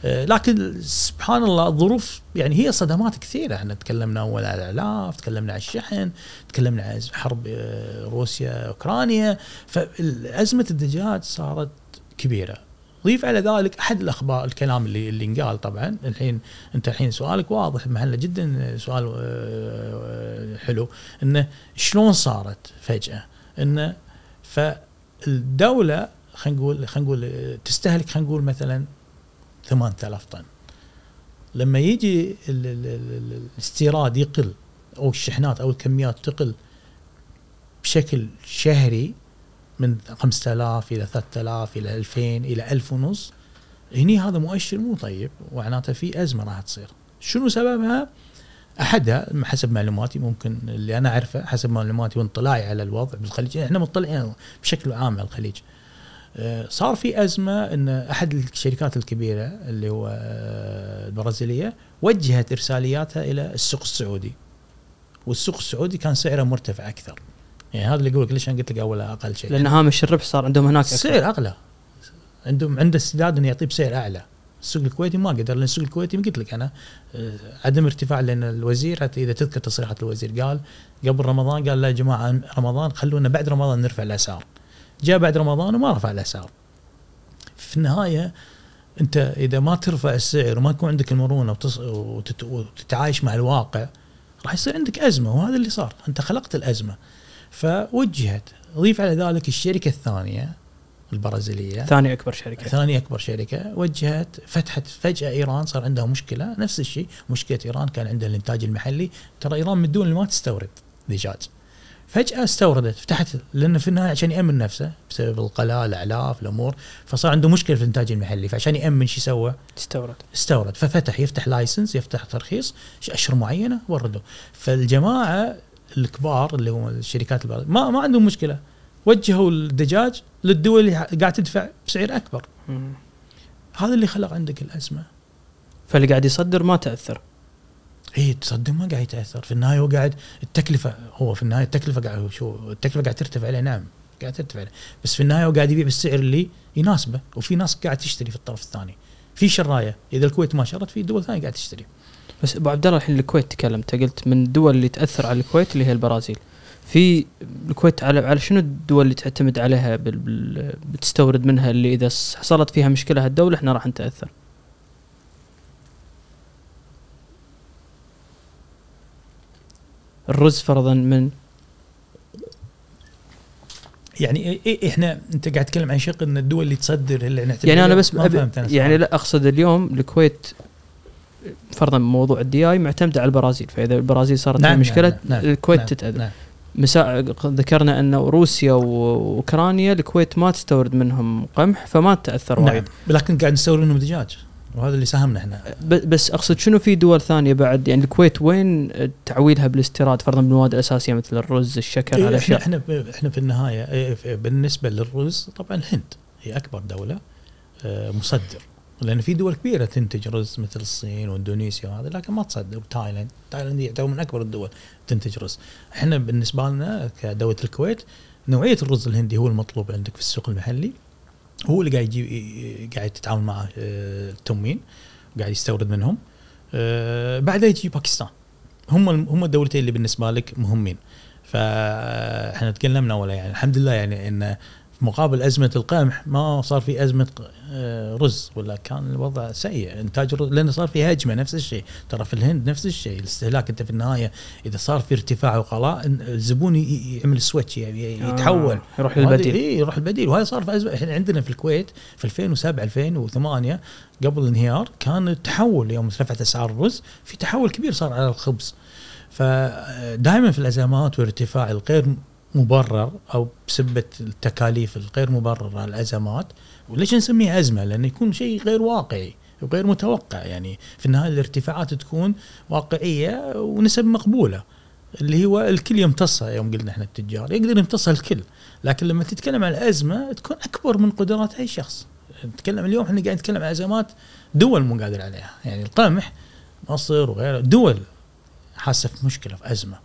آه، لكن سبحان الله الظروف يعني هي صدمات كثيرة. إحنا تكلمنا أول على الأعلاف تكلمنا على الشحن تكلمنا عن حرب آه، روسيا أوكرانيا. فازمه الدجاج صارت كبيرة. ضيف على ذلك أحد الأخبار الكلام اللي اللي انقال طبعا. الحين أنت الحين سؤالك واضح محلة جدا سؤال آه، حلو. إنه شلون صارت فجأة؟ إنه فالدولة خلينا نقول خلينا نقول تستهلك خلينا نقول مثلا 8000 طن. لما يجي ال- ال- ال- ال- الاستيراد يقل أو الشحنات أو الكميات تقل بشكل شهري من 5000 إلى 3000 إلى 2000 إلى 1000 ونص. هني هذا مؤشر مو طيب ومعناته في أزمة راح تصير. شنو سببها؟ احدها حسب معلوماتي ممكن اللي أنا أعرفه حسب معلوماتي واطلاعي على الوضع بالخليج إحنا مطلعين بشكل عام على الخليج. آه، صار في أزمة إن أحد الشركات الكبيرة اللي هو آه، البرازيلية وجهت إرسالياتها إلى السوق السعودي. والسوق السعودي كان سعره مرتفع أكثر. يعني هذا اللي يقول لك ليش أنا قلت لك أول أقل شيء؟ لأن هامش الربح صار عندهم هناك. السعر أغلى. عندهم عنده استعداد إنه يعطيه بسعر أعلى. السوق الكويتي ما قدر لأن السوق الكويتي قلت لك أنا آه، عدم ارتفاع لأن الوزير حتى إذا تذكر تصريحات الوزير قال قبل رمضان قال لا يا جماعة رمضان خلونا بعد رمضان نرفع الأسعار. جاء بعد رمضان وما رفع الأسعار. في النهاية أنت إذا ما ترفع السعر وما يكون عندك المرونة وتص... وتت... وتتعايش مع الواقع راح يصير عندك أزمة وهذا اللي صار. أنت خلقت الأزمة. فوجهت. ضيف على ذلك الشركة الثانية البرازيلية. ثاني أكبر شركة. ثاني أكبر شركة. وجهت فتحت فجأة إيران صار عندها مشكلة. نفس الشيء مشكلة إيران كان عندها الإنتاج المحلي. ترى إيران من الدول اللي ما تستورد دجاج فجأة استوردت فتحت لأن في النهاية عشان يأمن نفسه بسبب الغلاء الأعلاف الأمور فصار عنده مشكلة في الإنتاج المحلي. فعشان يأمن شو سوى؟ تستورد. استورد. ففتح يفتح license يفتح ترخيص أشهر معينة وردوا. فالجماعة الكبار اللي هم الشركات البر... ما ما عندهم مشكلة. وجهوا الدجاج للدول اللي قاعد تدفع بسعر أكبر. هذا اللي خلق عندك الأزمة. فاللي قاعد يصدر ما تأثر. إي تصدق ما قاعد يتأثر. في النهاية هو قاعد التكلفه هو في النهاية التكلفة قاعد شو التكلفة قاعد ترتفع عليه نعم. قاعد ترتفع عليه بس في النهاية هو قاعد يبيع بالسعر اللي يناسبه. وفي ناس قاعد تشتري في الطرف الثاني. في شراية. إذا الكويت ما شرت في دول ثانية قاعد تشتري. بس أبو عبد الله الحين الكويت تكلمت قلت من الدول اللي تأثر على الكويت اللي هي البرازيل. في الكويت على على شنو الدول اللي تعتمد عليها بال بال بتستورد منها اللي إذا حصلت فيها مشكلة هالدولة إحنا راح نتأثر؟ الرز فرضا من؟ يعني إحنا أنت قاعد تتكلم عن شق إن الدول اللي تصدر اللي نعتبر يعني أنا بس أبي يعني. لا أقصد اليوم الكويت فرضا موضوع الدياي معتمده على البرازيل فإذا البرازيل صارت نعم، مشكلة نعم، نعم، الكويت نعم، تتأذى. نعم. مثلا ذكرنا أن روسيا وأوكرانيا الكويت ما تستورد منهم قمح فما تاثر نعم وايد. لكن قاعد نستورد منهم دجاج وهذا اللي ساهمنا إحنا. بس أقصد شنو في دول ثانية بعد؟ يعني الكويت وين تعويلها بالاستيراد؟ فرضا بالمواد الأساسية مثل الرز الشكر إيه، هالاشياء إحنا إحنا في النهاية إيه، بالنسبة للرز طبعا الهند هي أكبر دولة آه، مصدر. لأن في دول كبيرة تنتج رز مثل الصين وإندونيسيا وهذا لكن ما تصدر وتايلاند. تايلاند يعتبر من أكبر الدول تنتج رز. إحنا بالنسبة لنا كدولة الكويت نوعية الرز الهندي هو المطلوب عندك في السوق المحلي. هو اللي قاعد يجي قاعد تتعامل معه آه، التموين قاعد يستورد منهم. آه، بعدها يجي باكستان. هم هم الدولتين اللي بالنسبة لك مهمين. فاحنا تكلمنا ولا يعني الحمد لله يعني إن مقابل أزمة القمح ما صار في أزمة آه، رز ولا كان الوضع سيء. إنتاج الرز لأنه صار في هجمة نفس الشيء. ترى في الهند نفس الشيء. الاستهلاك أنت في النهاية إذا صار في ارتفاع وغلاء الزبون يعمل switch يعني يتحول آه، يروح للبديل. اي يروح البديل وهذا صار في أزمة. إحنا عندنا في الكويت في 2007 2008 قبل الانهيار كان التحول يوم ارتفعت أسعار الرز في تحول كبير صار على الخبز. فدائما في الأزمات وارتفاع الغير مبرر أو بسبة التكاليف الغير مبررة الأزمات وليش نسميها أزمة؟ لأنه يكون شيء غير واقعي وغير متوقع. يعني في النهاية الارتفاعات تكون واقعية ونسب مقبولة اللي هو الكل يمتصها يوم قلنا إحنا التجار يقدر يمتصها الكل. لكن لما تتكلم عن الأزمة تكون أكبر من قدرات أي شخص. نتكلم اليوم إحنا قاعد نتكلم عن أزمات دول مو قادر عليها. يعني القمح مصر وغيره دول حاسة في مشكلة في أزمة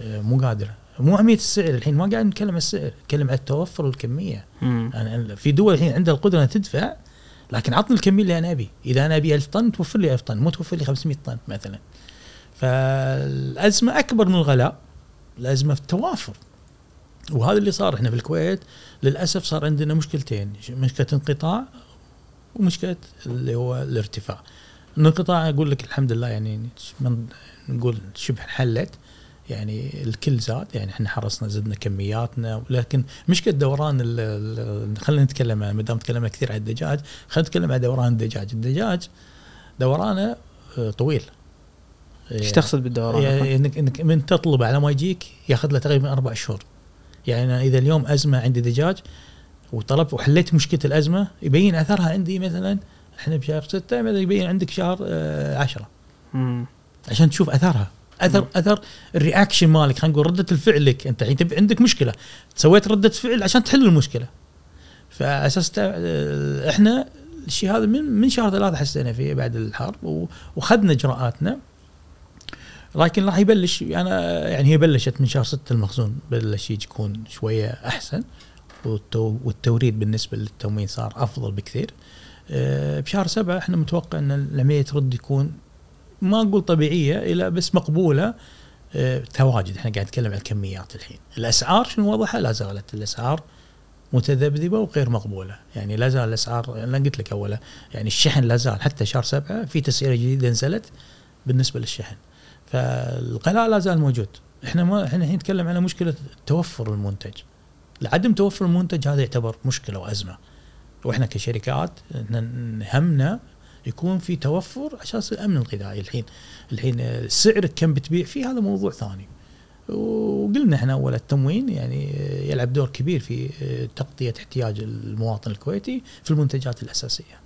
آه، مو قادرة. مو اهميه السعر الحين ما قاعد نتكلم عن السعر نتكلم عن التوفر والكميه مم. أنا في دول الحين عندها القدرة تدفع لكن عطني الكمية اللي أنا أبي. إذا أنا أبي 1000 طن توفر لي 1000 طن مو توفر لي 500 طن مثلا. فالأزمة أكبر من الغلاء الأزمة في التوافر. وهذا اللي صار إحنا في الكويت للأسف صار عندنا مشكلتين مشكلة انقطاع ومشكلة اللي هو الارتفاع. الانقطاع أقول لك الحمد لله يعني من نقول شبه انحلت يعني الكل زاد يعني إحنا حرصنا زدنا كمياتنا لكن مشكله دوران خلينا نتكلم ما دام تكلمنا كثير عن الدجاج خلينا نتكلم عن دوران الدجاج. الدجاج دورانه آه، طويل. إيش تقصد بالدوران؟ يعني انك انك من تطلب على ما يجيك ياخذ له تقريبا أربع شهور. يعني أنا إذا اليوم أزمة عندي دجاج وطلبت وحليت مشكلة الأزمة يبين أثرها عندي مثلا إحنا بشهر ستة يبين عندك شهر آه، عشرة. عشان تشوف أثرها. اثر مم. أثر ال reaction مالك. خلينا نقول ردة الفعل لك. أنت الحين عندك مشكلة. سويت ردة فعل عشان تحل المشكلة. فاساس آه، إحنا الشيء هذا من من شهر ثلاثة حسينا فيه بعد الحرب وخذنا إجراءاتنا. لكن راح يبلش أنا يعني هي بلشت من شهر ستة المخزون. بلش يكون شوية أحسن. والتو والتوريد بالنسبة للتموين صار أفضل بكثير. آه، بشهر سبعة إحنا متوقع إن العملية ترد يكون ما أقول طبيعية إلى بس مقبولة. آه، تواجد. إحنا قاعد نتكلم عن الكميات الحين. الأسعار شنو وضعها؟ لا زالت الأسعار متذبذبة وغير مقبولة. يعني لا زال الأسعار أنا قلت لك أولا يعني الشحن لا زال حتى شهر سبعة في تسعيرة جديدة نزلت بالنسبة للشحن. فالغلاء لا زال موجود. إحنا ما إحنا الحين نتكلم على مشكلة توفر المنتج. عدم توفر المنتج هذا يعتبر مشكلة وأزمة. وإحنا كشركات إحنا همنا يكون في توفر عشان الأمن الغذائي. الحين الحين السعر كم بتبيع فيه هذا موضوع ثاني. وقلنا إحنا أول التموين يعني يلعب دور كبير في تغطية احتياج المواطن الكويتي في المنتجات الأساسية.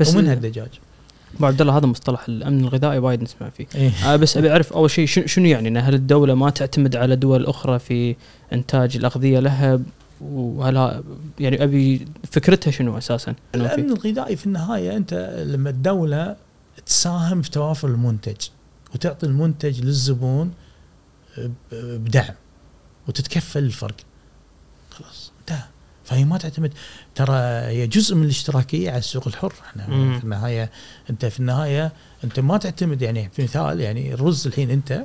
بس ومنها الدجاج. ابو عبد الله هذا مصطلح الأمن الغذائي وايد نسمع فيه. إيه. آه بس أبي أعرف أول شيء شنو- شنو يعني؟ إن هل الدولة ما تعتمد على دول أخرى في إنتاج الأغذية لها وهل يعني أبي فكرتها شنو أساسا؟ الأمن الغذائي في النهاية أنت لما الدولة تساهم في توافر المنتج وتعطي المنتج للزبون بدعم وتتكفل الفرق. خلاص انتهى. فهي ما تعتمد. ترى هي جزء من الاشتراكية على السوق الحر. إحنا مم. في النهاية أنت في النهاية أنت ما تعتمد يعني في مثال يعني الرز الحين أنت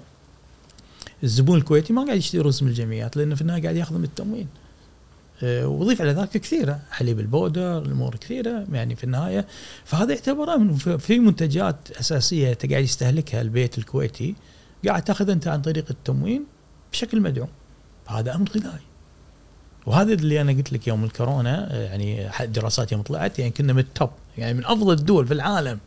الزبون الكويتي ما قاعد يشتري رز من الجمعيات لأنه في النهاية قاعد ياخذ من التموين. وضيف على ذلك كثيرة. حليب البودر الأمور كثيرة يعني في النهاية. فهذا يعتبر من- في- منتجات أساسية أنت قاعد يستهلكها البيت الكويتي قاعد تاخذها أنت عن طريق التموين بشكل مدعوم. هذا أمر غذائي وهذا اللي أنا قلت لك يوم الكورونا آه، يعني دراسات يوم طلعت يعني كنا من التوب يعني من أفضل الدول في العالم.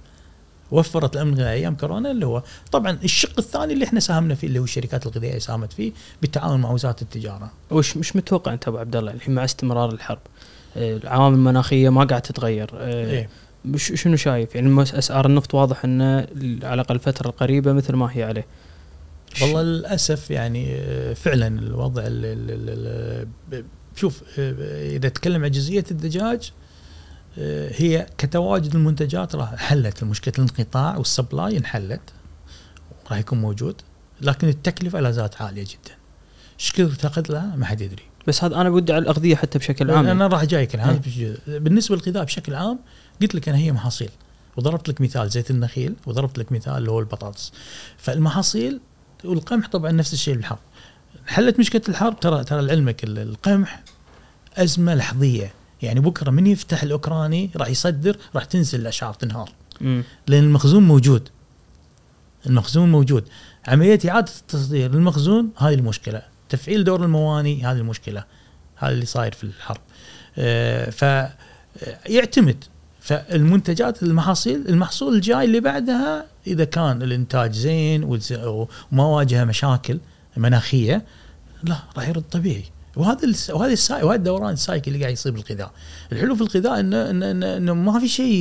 وفرت الأمن الغذائي أيام كورونا اللي هو طبعا الشق الثاني اللي إحنا ساهمنا فيه اللي هو الشركات الغذائية ساهمت فيه بالتعاون مع وزارة التجارة. وش مش متوقع أنت أبو عبد الله الحين مع استمرار الحرب آه، العوامل المناخية ما قاعد تتغير آه، إيه. شنو شايف يعني أسعار النفط واضح إنه على الأقل الفترة القريبة مثل ما هي عليه والله للأسف يعني آه، فعلا الوضع ال ال ال ال شوف إذا تكلم عن جزئية الدجاج هي كتواجد المنتجات راح حلت. مشكله الانقطاع والسبلاي انحلت راح يكون موجود لكن التكلفة لا زالت عالية جدا. إيش كثر تاخذ لها؟ ما حد يدري. بس هذا أنا بدي على الأغذية حتى بشكل عام. أنا راح جايك الآن. إيه. بالنسبة للغذاء بشكل عام قلت لك أنا هي محاصيل. وضربت لك مثال زيت النخيل وضربت لك مثال اللي هو البطاطس. فالمحاصيل والقمح طبعا نفس الشيء بالحرب. حلت مشكلة الحرب ترى ترى لعلمك ال- القمح أزمة لحظية. يعني بكرة من يفتح الأوكراني راح يصدر راح تنزل الاسعار تنهار. مم. لأن المخزون موجود. المخزون موجود. عملية إعادة التصدير للمخزون هذه المشكلة. تفعيل دور المواني هذه المشكلة. هذا اللي صاير في الحرب. آه، ف آه، يعتمد. فالمنتجات المحاصيل المحصول الجاي اللي بعدها إذا كان الإنتاج زين وما واجهه مشاكل مناخية لا راح يرد طبيعي. وهذا وهذا الساي وهذا الدوران السايكل اللي قاعد يصير بالغذاء الحلو في الغذاء انه انه, إنه, إنه ما في شيء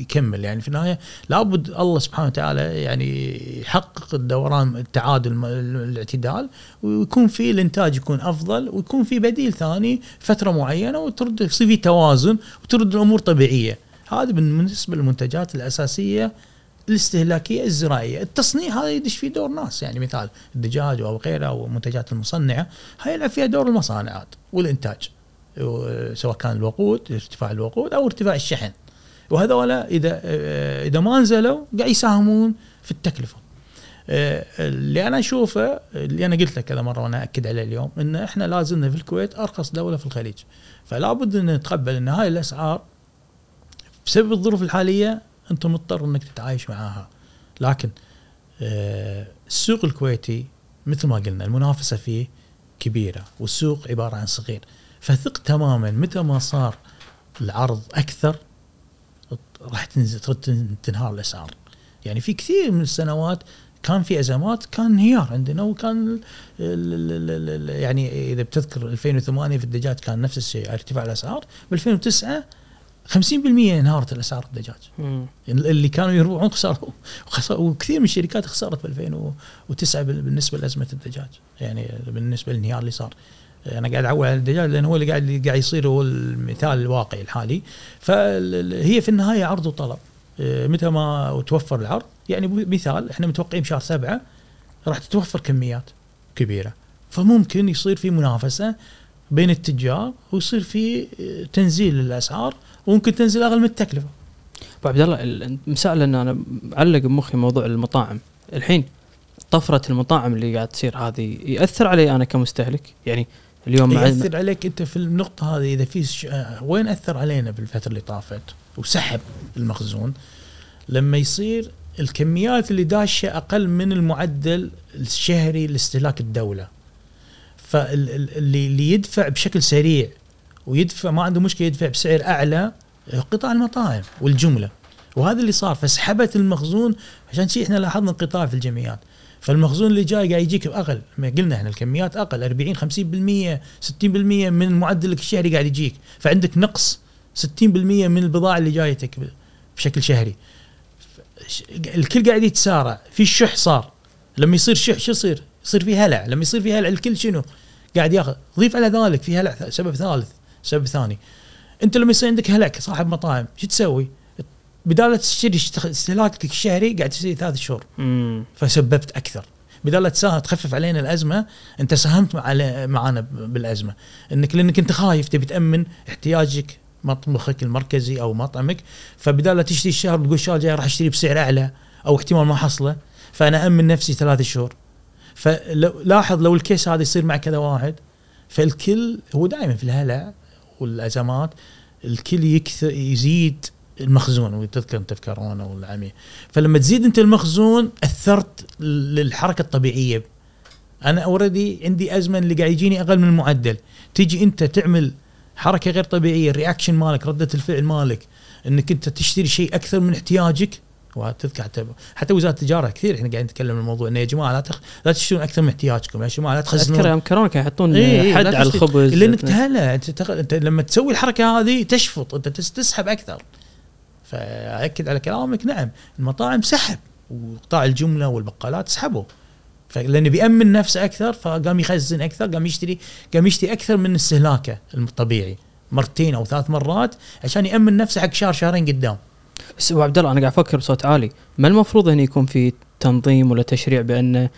يكمل. يعني في النهاية لابد الله سبحانه وتعالى يعني يحقق الدوران التعادل الاعتدال ويكون في الإنتاج يكون أفضل ويكون في بديل ثاني فترة معينة وترد يصير في توازن وترد الأمور طبيعية. هذا بالنسبة للمنتجات الأساسية الاستهلاكية الزراعية، التصنيع هذا يدش فيه دور ناس يعني مثال الدجاج أو غيره أو المنتجات المصنعة هاي يلعب فيها دور المصانعات والإنتاج سواء كان الوقود ارتفاع الوقود أو ارتفاع الشحن. وهذولا إذا إذا ما نزلوا قاعد يساهمون في التكلفة. اللي أنا أشوفه اللي أنا قلت لك كذا مرة وأنا اكد عليه اليوم إن إحنا لازلنا في الكويت أرخص دولة في الخليج. فلا بد إن نتقبل إن هاي الأسعار بسبب الظروف الحالية انت مضطر انك تتعايش معاها. لكن آه، السوق الكويتي مثل ما قلنا المنافسة فيه كبيرة والسوق عبارة عن صغير. فثق تماما متى ما صار العرض أكثر راح تنزل تنهار الأسعار. يعني في كثير من السنوات كان في أزمات كان انهيار عندنا وكان يعني إذا بتذكر 2008 في الدجاج كان نفس الشيء ارتفاع الأسعار. ب 2009 50% انهارت الأسعار الدجاج. مم. اللي كانوا يربحون خسروا. وكثير من الشركات خسرت ب 2009 بال- بالنسبة لأزمة الدجاج. يعني بالنسبة للانهيار اللي صار. أنا قاعد أعول على الدجاج لأن هو اللي قاعد اللي قاعد يصير هو المثال الواقعي الحالي. فهي في النهاية عرض وطلب. آه، متى ما توفر العرض. يعني مثال إحنا متوقعين بشهر سبعة راح تتوفر كميات كبيرة. فممكن يصير في منافسة بين التجار ويصير في آه، تنزيل للاسعار وممكن تنزل أقل من التكلفة. ابو عبد الله ال- مساء لأن أنا معلق بمخي موضوع المطاعم. الحين طفرة المطاعم اللي قاعد تصير هذه يأثر علي أنا كمستهلك؟ يعني اليوم مع يأثر عليك أنت في النقطة هذه إذا في ش... آه، وين أثر علينا بالفترة اللي طافت؟ وسحب المخزون. لما يصير الكميات اللي داشة أقل من المعدل الشهري لاستهلاك الدولة. فاللي اللي يدفع بشكل سريع ويدفع ما عنده مشكلة يدفع بسعر أعلى قطاع المطاعم والجملة. وهذا اللي صار فسحبت المخزون عشان شيء إحنا لاحظنا انقطاع في الجمعيات. فالمخزون اللي جاي قاعد يجيك أقل ما قلنا إحنا الكميات أقل 40 50% 60% من معدلك الشهري قاعد يجيك. فعندك نقص 60% من البضاعة اللي جايتك بشكل شهري. الكل قاعد يتسارع. في الشح صار. لما يصير شح شو يصير؟ يصير في هلع. لما يصير في هلع الكل شنو؟ قاعد ياخذ. ضيف على ذلك في هلع سبب ثالث. سبب ثاني. انت لما يصير عندك هلع كصاحب مطاعم شو تسوي؟ بدال تشتري استهلاكك الشهري قاعد تشتري ثلاث شهور. مم. فسببت أكثر. بدال لا تساهم تخفف علينا الأزمة أنت ساهمت مع معنا بالأزمة. انك لأنك أنت خايف تبي تأمن احتياجك مطبخك المركزي أو مطعمك. فبدال لا تشتري الشهر بتقول الشهر الجاي راح أشتري بسعر أعلى أو احتمال ما حصله. فأنا امن نفسي ثلاث شهور. فلاحظ لو الكيس هذا يصير مع كذا واحد فالكل هو دائما في الهلع. والأزمات الكل يكثر يزيد المخزون وتذكر انت في كورونا والعمية فلما تزيد أنت المخزون أثرت للحركة الطبيعية. أنا already عندي أزمة اللي قاعد يجيني أقل من المعدل. تيجي أنت تعمل حركة غير طبيعية ال reaction مالك ردة الفعل مالك إنك أنت تشتري شيء أكثر من احتياجك وتذكر حتى حتى وزارة التجارة كثير إحنا قاعدين نتكلم عن الموضوع إنه يا جماعة لا تخ... لا تشترون أكثر من احتياجكم يا جماعة لا تخزنون. اذكر يوم كورونا كانوا يحطون إيه حد على. الخبز. لانك تهلع أنت, تخ... أنت لما تسوي الحركة هذه تشفط أنت تس- تسحب أكثر. فاكد على كلامك نعم المطاعم سحب وقطاع الجملة والبقالات سحبوا. فلانه بيأمن نفسه أكثر فقام يخزن أكثر قام يشتري قام يشتري أكثر من استهلاكه الطبيعي مرتين أو ثلاث مرات عشان يأمن نفسه حق شهر شهرين قدام. بس أبو عبد الله أنا قاعد أفكر بصوت عالي. ما المفروض هنا يكون في تنظيم ولا تشريع بأن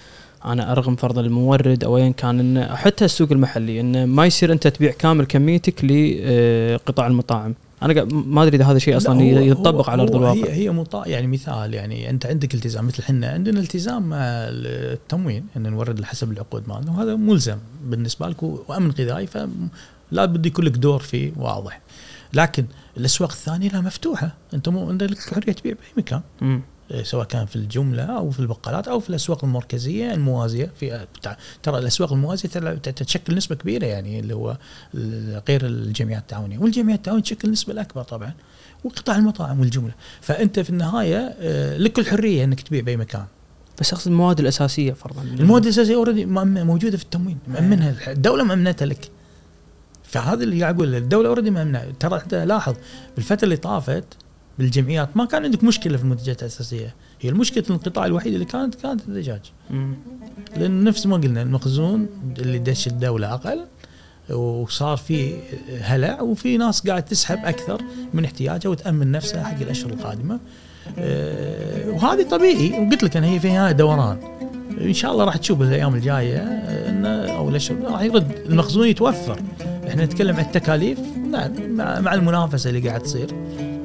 أنا أرغم فرضا المورد أو ايا كان انه حتى السوق المحلي انه ما يصير أنت تبيع كامل كميتك لقطاع المطاعم. أنا ما أدري إذا هذا شيء أصلا لا، هو- يتطبق هو- على أرض الواقع. هي هي مطا يعني مثال يعني أنت عندك التزام مثل إحنا عندنا التزام مع التموين إن نورد حسب العقود مالنا وهذا ملزم بالنسبة لك وأمن غذائي فلا بد يكون لك دور فيه واضح. لكن الأسواق الثانية لا مفتوحة. أنت مو عندك حرية تبيع بأي مكان. إيه، سواء كان في الجملة أو في البقالات أو في الأسواق المركزية الموازية. في بتاع- ترى الأسواق الموازية تشكل نسبة كبيرة يعني اللي هو غير الجمعيات التعاونية. والجمعيات التعاونية تشكل النسبة الأكبر طبعا. وقطاع المطاعم والجملة. فأنت في النهاية آه، لك الحريه إنك تبيع بأي مكان. بس أقصد المواد الأساسية فرضا. المواد الأساسية already موجودة في التموين مأمنها. الدولة مأمنتها لك. فهذا اللي قاعد أقول الدولة already مامنه ترى أنت لاحظ بالفترة اللي طافت بالجمعيات ما كان عندك مشكلة في المنتجات الأساسية. هي المشكلة القطاع الوحيد اللي كانت كانت الدجاج. لأن نفس ما قلنا المخزون اللي دش الدولة أقل وصار في هلع وفي ناس قاعد تسحب أكثر من احتياجها وتأمن نفسها حق الأشهر القادمة. أه، وهذه طبيعي. وقلت لك أنا هي في النهايه دوران. إن شاء الله راح تشوف الأيام الجاية انه أو الأشهر راح يرد المخزون يتوفر. إحنا نتكلم عن التكاليف؟ نعم مع, مع المنافسة اللي قاعد تصير.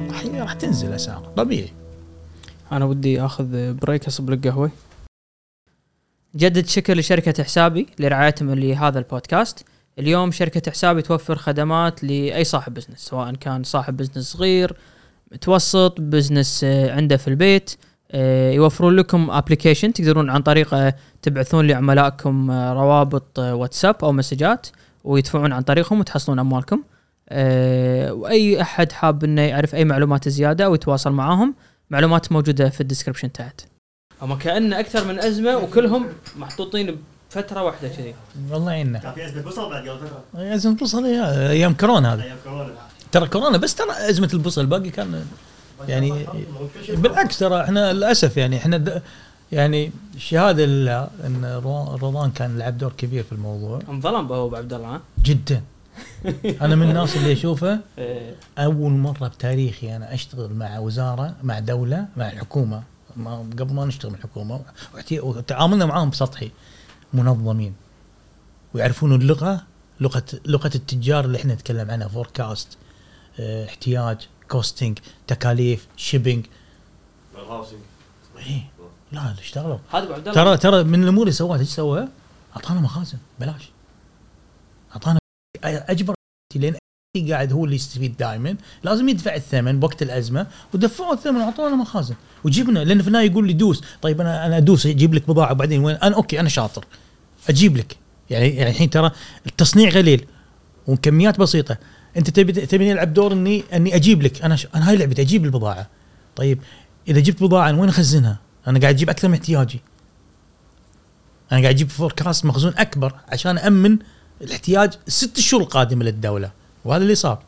راح راح تنزل أسعار طبيعي. أنا ودي آخذ break أصب لك قهوة. نجدد شكر لشركة حسابي لرعايتهم لهذا البودكاست. اليوم شركة حسابي توفر خدمات لأي صاحب business سواء كان صاحب business صغير متوسط business آه، عنده في البيت. آه، يوفرون لكم application تقدرون عن طريقه تبعثون لعملائكم آه، روابط واتساب أو مسجات. ويدفعون عن طريقهم وتحصلون أموالكم. آه، وأي أحد حاب إنه يعرف أي معلومات زيادة ويتواصل معاهم معلومات موجودة في الديسكربشن تحت. أما كأن أكثر من أزمة وكلهم محطوطين بفترة واحدة كذي. الله يعيننا كان في أزمة بصل بعد قبل فترة؟ أزمة البصل يا- أيام كورونا هذا أيام كورونا. ترى كورونا بس ترى أزمة البصل الباقي كان يعني بالعكس ترى إحنا للأسف يعني إحنا يعني شهادة لله إن رمضان كان لعب دور كبير في الموضوع. انظلم أبو عبد الله ها؟ جدا. أنا من الناس اللي أشوفه إيه. أول مرة بتاريخي أنا أشتغل مع وزارة مع دولة مع الحكومة. ما قبل ما نشتغل مع الحكومة وتعاملنا معاهم سطحي منظمين. ويعرفون اللغة لغه لغة التجار اللي إحنا نتكلم عنها. forecast آه احتياج costing تكاليف shipping إيه. لا اشتغلوا. هذا ابو عبد الله ترى ترى من الأمور اللي سواها إيش سوى؟ أعطانا مخازن بلاش. أعطانا أجبر لأن قاعد هو اللي يستفيد دائما لازم يدفع الثمن بوقت الأزمة ودفعوا الثمن وأعطونا مخازن. وجبنا لأن في النهايه يقول لي دوس. طيب أنا أنا أدوس أجيب لك بضاعة وبعدين وين؟ أنا okay أنا شاطر. أجيب لك. يعني يعني الحين ترى التصنيع قليل وكميات بسيطة. أنت تبي تبي نلعب دور إني إني أجيب لك. أنا ش... أنا هاي لعبتي أجيب البضاعة. طيب إذا جبت بضاعة وين أخزنها؟ أنا قاعد أجيب أكثر من احتياجي. أنا قاعد أجيب forecast مخزون أكبر عشان امن الاحتياج الست شهور القادمة للدولة وهذا اللي صار.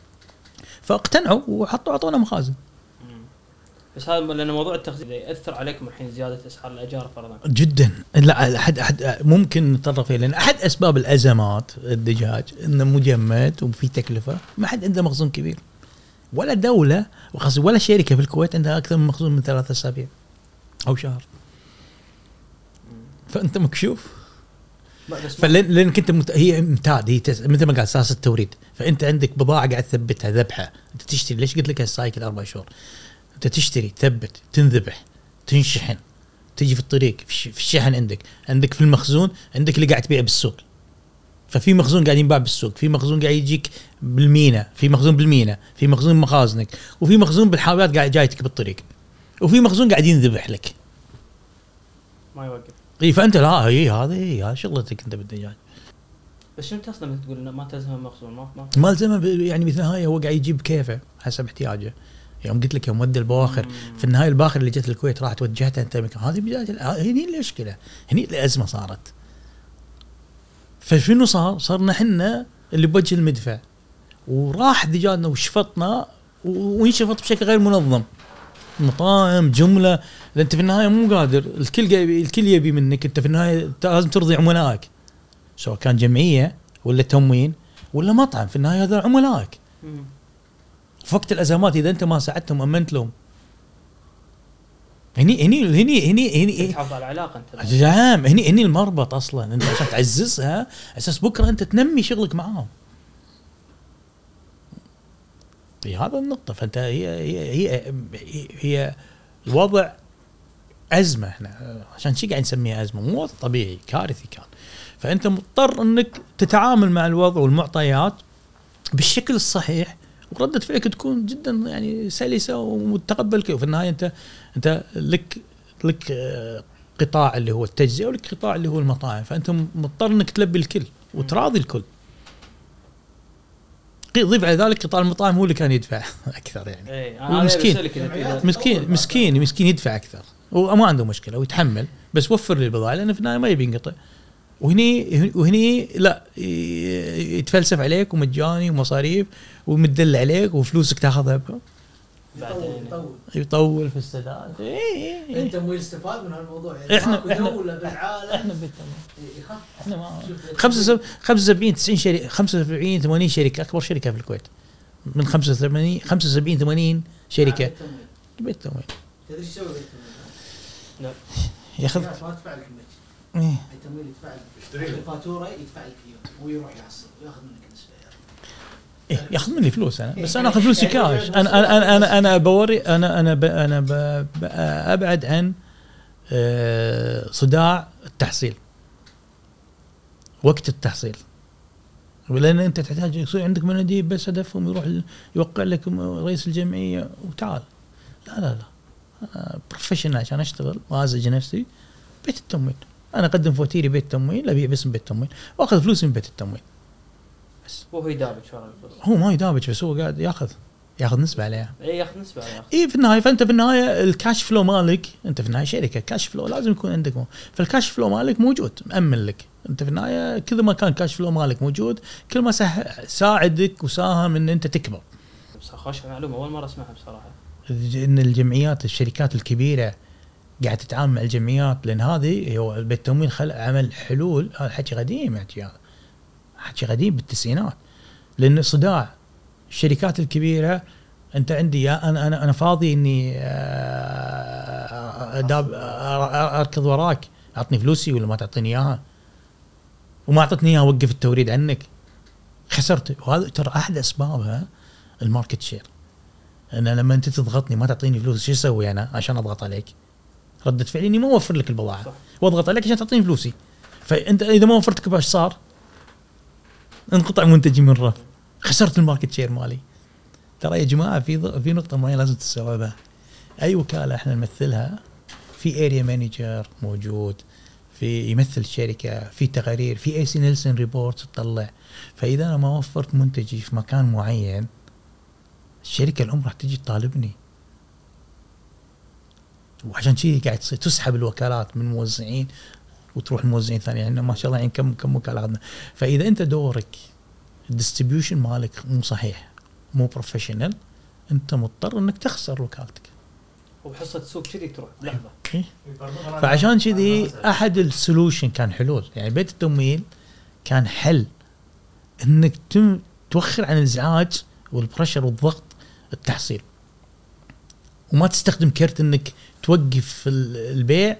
فاقتنعوا وحطوا أعطونا مخازن. بس هذا لأن موضوع التخزين يأثر عليكم الحين زيادة أسعار الأجار فرضا. جدا. لا أحد أحد ممكن نتطرق لأن أحد أسباب الأزمات الدجاج إنه مجمد وفي تكلفة ما حد عنده مخزون كبير. ولا دولة ولا شركة في الكويت عندها أكثر من مخزون من ثلاثة أسابيع. أو شهر. فأنت مكشوف. بس فلان لانك انت مت... هي امتاد هي تس... مثل ما قال أساس التوريد. فأنت عندك بضاعة قاعد تثبتها ذبحة. أنت تشتري ليش قلت لك ال cycle أربع شهور؟ أنت تشتري تثبت تنذبح تنشحن. تجي في الطريق. في الشحن عندك. عندك في المخزون عندك اللي قاعد تبيع بالسوق. ففي مخزون قاعد ينباع بالسوق. في مخزون قاعد يجيك بالمينا. في مخزون بالمينا. في مخزون مخازنك. وفي مخزون بالحاويات قاعد جايتك بالطريق. وفي مخزون قاعد ينذبح لك. ما يوقف. إي فأنت لا هي هذه هي شغلتك أنت بالدجاج بس شنو لما تقول إنه ما تلزم المخزون؟ ما ما ما ألزمه يعني بالنهايه هو قاعد يجيب كيفه حسب احتياجه. يوم قلت لك يوم ودى البواخر في النهاية الباخر اللي جت الكويت راحت وجهتها أنت مكان هذه بداية هني المشكلة. هني الأزمة صارت. فشنو صار؟ صرنا إحنا اللي بوجه المدفع. وراح دجاجنا وشفطنا و- وينشفط بشكل غير منظم. مطاعم جملة. أنت في النهاية مو قادر. الكل قاعد- الكل يبي منك. أنت في النهاية لازم ترضي عملائك. سواء كان جمعية ولا تموين ولا مطعم. في النهاية هذول عملائك. في وقت الأزمات إذا أنت ما ساعدتهم أمنت لهم. هني هني هني هني هني تحافظ على العلاقة أنت نعم هني هني المربط أصلا. أنت عشان تعززها أساس بكرة أنت تنمي شغلك معاهم. هي هذا النقطة. فأنت هي هي هي, هي, الوضع أزمة إحنا. عشان شي قاعد نسميها أزمة. مو وضع طبيعي كارثي كان. فأنت مضطر إنك تتعامل مع الوضع والمعطيات بالشكل الصحيح وردة فعلك تكون جدا يعني سلسة ومتقبل في النهاية أنت أنت لك لك قطاع اللي هو التجزئة ولك قطاع اللي هو المطاعم. فأنت مضطر إنك تلبي الكل وتراضي الكل. ضيف على ذلك قطاع المطاعم هو اللي كان يدفع أكثر يعني. اي هو مسكين. مسكين مسكين مسكين مسكين يدفع أكثر. وما عنده مشكلة ويتحمل بس وفر لي البضاعة لأنه في النهاية ما يبي ينقطع. وهني وهني لا يتفلسف عليك ومجاني ومصاريف ومدل عليك وفلوسك تاخذها بعدين. طول يطول. في السداد. إيه إيه إيه. أنت مو يستفاد من هالموضوع. يعني إحنا- ماكو إحنا- دولة بالعالم. إحنا بالتمام. يخاف إحنا ما شوف- 75 90 شركه 75 80 شركة. أكبر شركة في الكويت. من 85 75 80 شركة. التمويل. بالتمويل. تدري إيش يسوي بالتمويل؟ لا. ياخذ ما تدفع لك إيه. التمويل يدفع لك. الفاتورة يدفع لك اياه ويروح يحصل وياخذ منك. إيه ياخذ مني فلوس أنا بس أنا آخذ فلوسي كاش أنا أنا أنا أنا, أنا بوري أنا أنا ب أنا ب ب أبعد عن آه، صداع التحصيل. وقت التحصيل. ولان أنت تحتاج يصير عندك مناديب بس هدفهم يروح يوقع لك رئيس الجمعية وتعال. لا لا لا. professional عشان أشتغل وازج نفسي. بيت التمويل أنا أقدم فواتيري بيت تمويل أبيع باسم بيت تمويل وأخذ فلوسي من بيت وهو يدابج ورا الفلوس هو ما يدابج بس هو قاعد ياخذ ياخذ نسبة عليها. اي ياخذ نسبة ياخذ اي في النهاية فأنت في النهاية ال cash flow مالك أنت في النهاية شركة cash flow لازم يكون عندك مو. فالكاش فلو مالك موجود مأمن لك. أنت في النهاية كل ما كان كاش فلو مالك موجود كل ما ساعدك وساهم إن أنت تكبر. بس خوش معلومة أول مرة أسمعها بصراحة. إن الجمعيات الشركات الكبيرة قاعد تتعامل مع الجمعيات لأن هذه هو البيت التمويل خل عمل حلول. هذا حكي قديم هذا حكي قديم بالتسعينات. لأن صداع الشركات الكبيرة أنت عندي يا أنا أنا أنا فاضي إني آه، أداب- أركض وراك. أعطني فلوسي ولا ما تعطيني إياها؟ وما أعطتني إياها وقف التوريد عنك. خسرت. وهذا ترى أحد اسبابها ال market share. أنا لما أنت تضغطني ما تعطيني فلوس شو أسوي أنا عشان أضغط عليك؟ ردة فعلي إني ما أوفر لك البضاعة. وأضغط عليك عشان تعطيني فلوسي. فأنت إذا ما وفرت لك بإيش صار؟ انقطع منتجي من الرف خسرت ال market share مالي. ترى يا جماعة في في نقطة معينة لازم تستوعبها أي وكالة إحنا نمثلها في area manager موجود في يمثل الشركة في تقارير في اي سي نيلسون report تطلع. فإذا أنا ما وفرت منتجي في مكان معين الشركة الأم راح تجي تطالبني. وعشان كذي قاعد تصير تسحب الوكالات من موزعين. وتروح الموزعين ثانيين يعني ما شاء الله يعني كم كم وكاله اخذنا فإذا أنت دورك ال distribution مالك مو صحيح مو professional أنت مضطر إنك تخسر وكالتك وبحصة سوق كذي تروح. لحظة. إيه؟ فعشان كذي أحد ال solution كان حلول. يعني بيت التمويل كان حل إنك تم توخر عن الازعاج وال pressure والضغط التحصيل. وما تستخدم كرت إنك توقف ال- البيع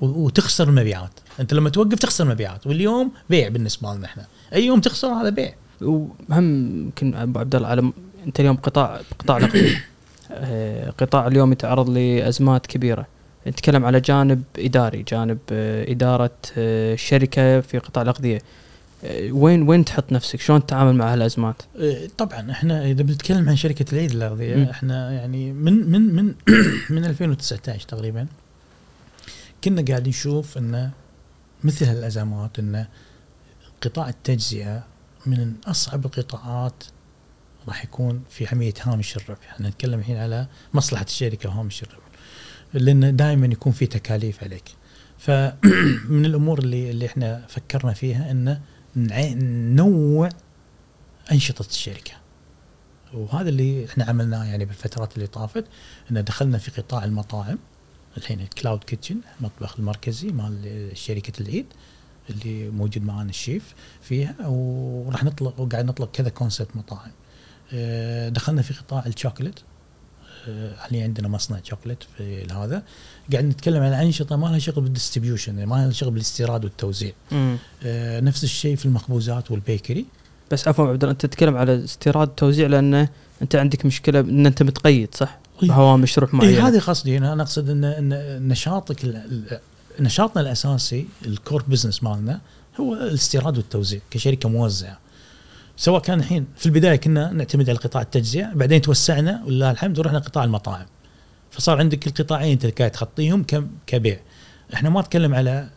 وتخسر المبيعات. أنت لما توقف تخسر مبيعات واليوم بيع بالنسبة لنا إحنا. أي يوم تخسر هذا بيع. وهم يمكن أبو عبد الله على أنت اليوم قطاع قطاع الاغذيه آه، قطاع اليوم يتعرض لأزمات كبيرة. نتكلم على جانب إداري جانب آه، إدارة آه، الشركة في قطاع الاغذيه آه، وين وين تحط نفسك؟ شلون تتعامل مع هالأزمات؟ طبعا إحنا إذا بنتكلم عن شركة العيد. الاغذيه إحنا يعني من من من من 2019 تقريبا. كنا قاعدين نشوف إن مثل هالازمات إن قطاع التجزئة من أصعب القطاعات راح يكون في عمليه هامش الربح، إحنا نتكلم الحين على مصلحة الشركة وهامش الربح. لأن دائما يكون في تكاليف عليك. فمن الأمور اللي اللي إحنا فكرنا فيها نع- ننوع أنشطة الشركة وهذا اللي إحنا عملناه يعني بالفترات اللي طافت إن دخلنا في قطاع المطاعم الحين ال cloud kitchen المطبخ المركزي مال شركة العيد اللي موجود معنا الشيف فيها وراح نطلق وقاعد نطلق كذا concept مطاعم. آه، دخلنا في قطاع الشوكولات آه، حاليا عندنا مصنع شوكولات في هذا. قاعد نتكلم عن أنشطة ما لها شغل بال distribution ما لها شغل بالاستيراد والتوزيع. آه، نفس الشيء في المخبوزات وال bakery. بس عفوا عبد الله أنت تتكلم على استيراد توزيع لأن أنت عندك مشكلة إن أنت متقيد صح؟ بهوامش ربح اي معينه هذه قصدي أنا أقصد ان إن نشاطك نشاطنا الأساسي الكور بزنس مالنا هو الاستيراد والتوزيع كشركة موزعة. سواء كان الحين في البداية كنا نعتمد على قطاع التجزئة بعدين توسعنا ولله الحمد ورحنا قطاع المطاعم. فصار عندك القطاعين أنت قاعد تغطيهم كم- كبيع. إحنا ما نتكلم على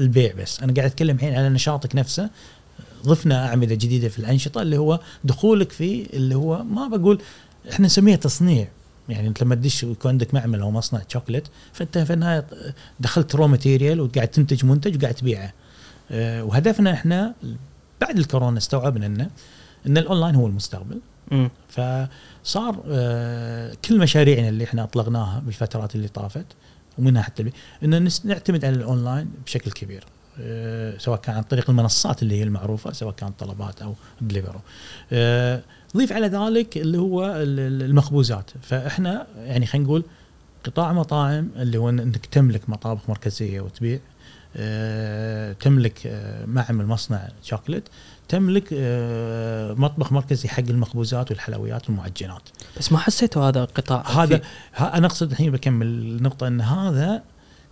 البيع بس أنا قاعد أتكلم الحين على نشاطك نفسه. ضفنا أعمدة جديدة في الأنشطة اللي هو دخولك في اللي هو ما بقول إحنا نسميه تصنيع. يعني انت لما تدش يكون عندك معمل أو مصنع شوكليت فانت في النهاية دخلت raw material وقاعد تنتج منتج وقاعد تبيعه. أه، وهدفنا إحنا بعد الكورونا استوعبنا انه إن الأونلاين هو المستقبل. مم. فصار أه، كل مشاريعنا اللي إحنا أطلقناها بالفترات اللي طافت ومنها حتى إن نعتمد على الأونلاين بشكل كبير. أه، سواء كان عن طريق المنصات اللي هي المعروفة سواء كان طلبات أو دليفرو ضيف على ذلك اللي هو ال- ال- المخبوزات. فإحنا يعني خلينا نقول قطاع مطاعم اللي هو إنك تملك مطابخ مركزية وتبيع أه، تملك أه، معمل مصنع شوكليت تملك أه، مطبخ مركزي حق المخبوزات والحلويات والمعجنات. بس ما حسيتوا هذا قطاع هذا أنا أقصد الحين بكمل النقطة إن هذا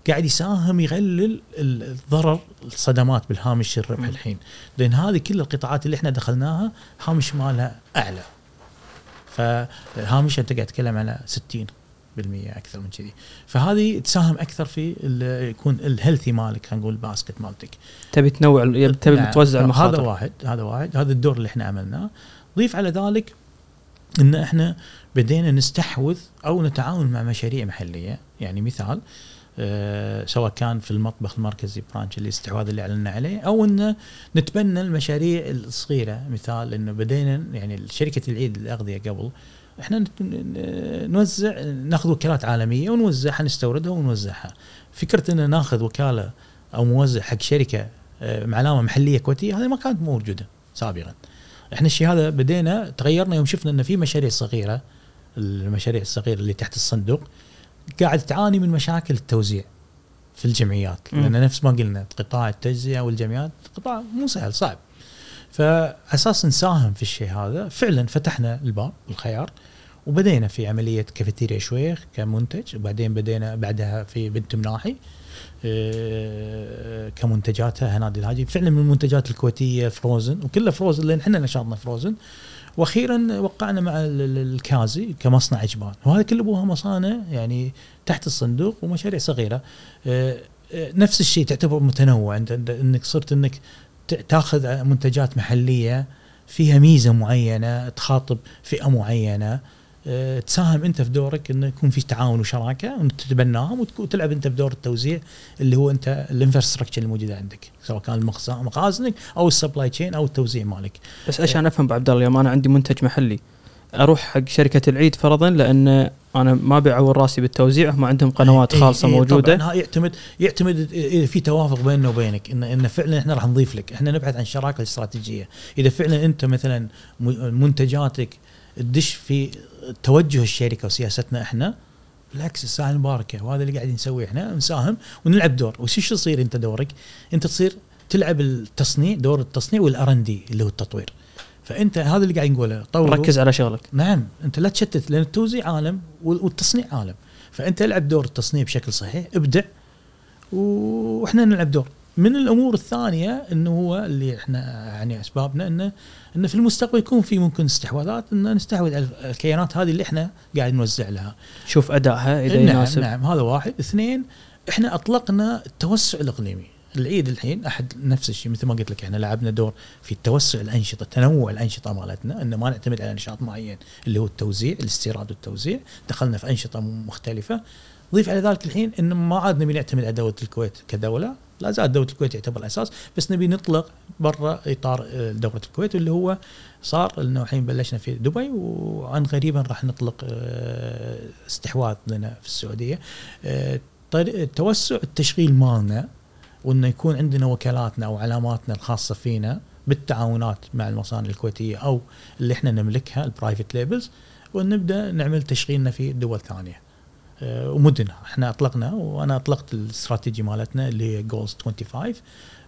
قاعد يساهم يقلل ال- الضرر الصدمات بالهامش الربح. الحين. لأن هذه كل القطاعات اللي إحنا دخلناها هامش مالها أعلى. فهامش أنت قاعد تتكلم على 60 بالمية أكثر من كذي. فهذه تساهم أكثر في يكون ال healthy مالك خلينا نقول ال basket مالتك. تبي تنوع تبي نعم. توزع هذا المخاطر. واحد هذا واحد. هذا الدور اللي إحنا عملناه. ضيف على ذلك إن إحنا بدينا نستحوذ أو نتعاون مع مشاريع محلية. يعني مثال آه سواء كان في المطبخ المركزي برانش الاستحواذ اللي اعلنا عليه أو إن نتبنى المشاريع الصغيرة. مثال إنه بدينا يعني شركة العيد الاغذيه قبل إحنا نوزع ناخذ وكالات عالمية ونوزعها نستوردها ونوزعها. فكرة إن ناخذ وكالة أو موزع حق شركة آه، علامه محلية كويتية هذه ما كانت موجودة سابقا. إحنا الشيء هذا بدينا تغيرنا يوم شفنا ان في مشاريع صغيرة المشاريع الصغيرة اللي تحت الصندوق. قاعد تعاني من مشاكل التوزيع في الجمعيات. لأن نفس ما قلنا قطاع التجزئة والجمعيات قطاع مو سهل صعب. فأساس نساهم في الشيء هذا فعلا فتحنا الباب الخيار وبدينا في عملية كافيتيريا شويخ كمنتج وبعدين بدينا بعدها في بنت مناحي آه، كمنتجاتها هنادي الهاجي فعلا من المنتجات الكويتية فروزن وكلها فروزن لأن إحنا نشاطنا فروزن وأخيرا وقعنا مع ال- ال- الكازي كمصنع اجبان وهذا كله ابوها مصانع يعني تحت الصندوق ومشاريع صغيرة. آه، آه، نفس الشيء تعتبر متنوع. انت إنك صرت إنك تأخذ منتجات محلية فيها ميزة معينة تخاطب فئة معينة. تساهم انت في دورك إنه يكون في تعاون وشراكة وانت تتبناهم وتك- وتلعب انت في دور التوزيع اللي هو انت الانفراستراكشر الموجودة عندك سواء كان مخازنك أو ال supply chain أو التوزيع مالك. بس عشان أفهم ابو عبد الله اليوم أنا عندي منتج محلي. أروح حق شركة العيد فرضا لأن أنا ما بعور راسي بالتوزيع هم عندهم قنوات إيه، خالصة إيه، موجودة. طبعا يعتمد يعتمد إذا في توافق بيننا وبينك ان إن فعلا إحنا راح نضيف لك. إحنا نبحث عن شراكة استراتيجية. إذا فعلا أنت مثلا منتجاتك تدش في توجه الشركة وسياستنا إحنا بالعكس الساعة المباركة وهذا اللي قاعدين نسويه إحنا نساهم ونلعب دور. وش شو يصير أنت دورك؟ أنت تصير تلعب التصنيع دور التصنيع والار ان دي اللي هو التطوير. فأنت هذا اللي قاعد نقوله طور ركز على شغلك. نعم أنت لا تشتت لأن التوزيع عالم وال- والتصنيع عالم. فأنت العب دور التصنيع بشكل صحيح ابدع وإحنا نلعب دور. من الأمور الثانية إنه هو اللي إحنا يعني أسبابنا انه إنه في المستقبل يكون في ممكن استحواذات إن نستحوذ على الكيانات هذه اللي إحنا قاعد نوزع لها. شوف ادائها إذا نعم يناسب. نعم هذا واحد. اثنين إحنا أطلقنا التوسع الإقليمي. العيد الحين أحد نفس الشيء مثل ما قلت لك إحنا لعبنا دور في التوسع الأنشطة تنوع الأنشطة مالتنا ان ما نعتمد على نشاط معين اللي هو التوزيع الاستيراد والتوزيع. دخلنا في أنشطة مختلفة. ضيف على ذلك الحين إن ما عاد نبي نعتمد على دولة الكويت كدولة. لا زال دولة الكويت يعتبر أساس بس نبي نطلق برا إطار آه، دولة الكويت اللي هو صار إنه الحين بلشنا في دبي وعن قريبا راح نطلق آه، استحواذ لنا في السعودية. آه، التوسع التشغيل مالنا وإنه يكون عندنا وكالاتنا أو علاماتنا الخاصة فينا بالتعاونات مع المصانع الكويتية أو اللي إحنا نملكها ال private labels ونبدأ نعمل تشغيلنا في دول ثانية. ومدنها إحنا أطلقنا وأنا أطلقت الاستراتيجي مالتنا اللي هي goals 25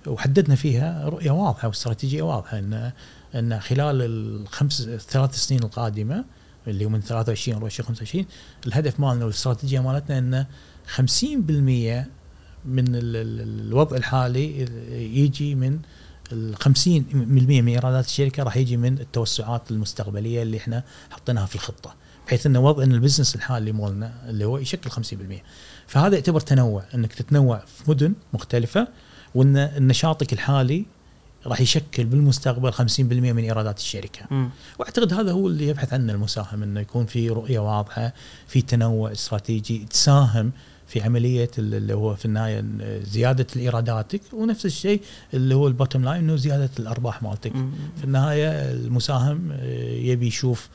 وحددنا فيها رؤية واضحة واستراتيجية واضحة إن إن خلال الخمس الثلاث سنين القادمة اللي هو من 23 ل 25 الهدف مالنا والاستراتيجية مالتنا إن 50% من ال- ال- الوضع الحالي يجي من ال 50% من إيرادات الشركة راح يجي من التوسعات المستقبلية اللي إحنا حطيناها في الخطة. بحيث ان وضع إن البزنس الحالي مولنا اللي هو يشكل 50% فهذا يعتبر تنوع إنك تتنوع في مدن مختلفة وإن نشاطك الحالي راح يشكل بالمستقبل 50% من إيرادات الشركة مم. وأعتقد هذا هو اللي يبحث عنه المساهم إنه يكون في رؤية واضحة في تنوع استراتيجي تساهم في عملية اللي هو في النهاية زيادة الإيراداتك ونفس الشيء اللي هو ال bottom line إنه زيادة الأرباح مالتك. في النهاية المساهم آه، يبي يشوف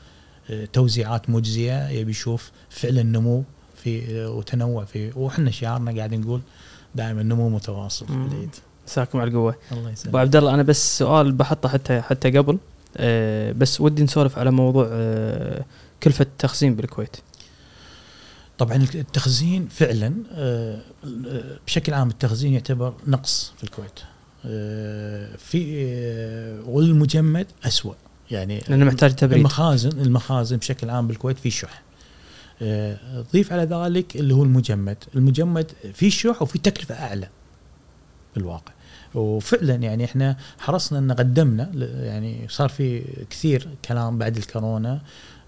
توزيعات مجزية يبي يشوف فعلا نمو في وتنوع في وإحنا شعارنا قاعد نقول دائما نمو متواصل في. العيد مساكم على القوة. الله أبو يسلمك عبد الله أنا بس سؤال بحطه حتى حتى قبل. أه بس ودي نسولف على موضوع أه كلفة التخزين بالكويت. طبعا التخزين فعلا آه، بشكل عام التخزين يعتبر نقص في الكويت. آه، في آه، والمجمد أسوأ. يعني لأنه محتاج تبريد. المخازن المخازن بشكل عام بالكويت في شح. آه، ضيف على ذلك اللي هو المجمد. المجمد في شح وفي تكلفة أعلى بالواقع. وفعلا يعني إحنا حرصنا إن قدمنا يعني صار في كثير كلام بعد الكورونا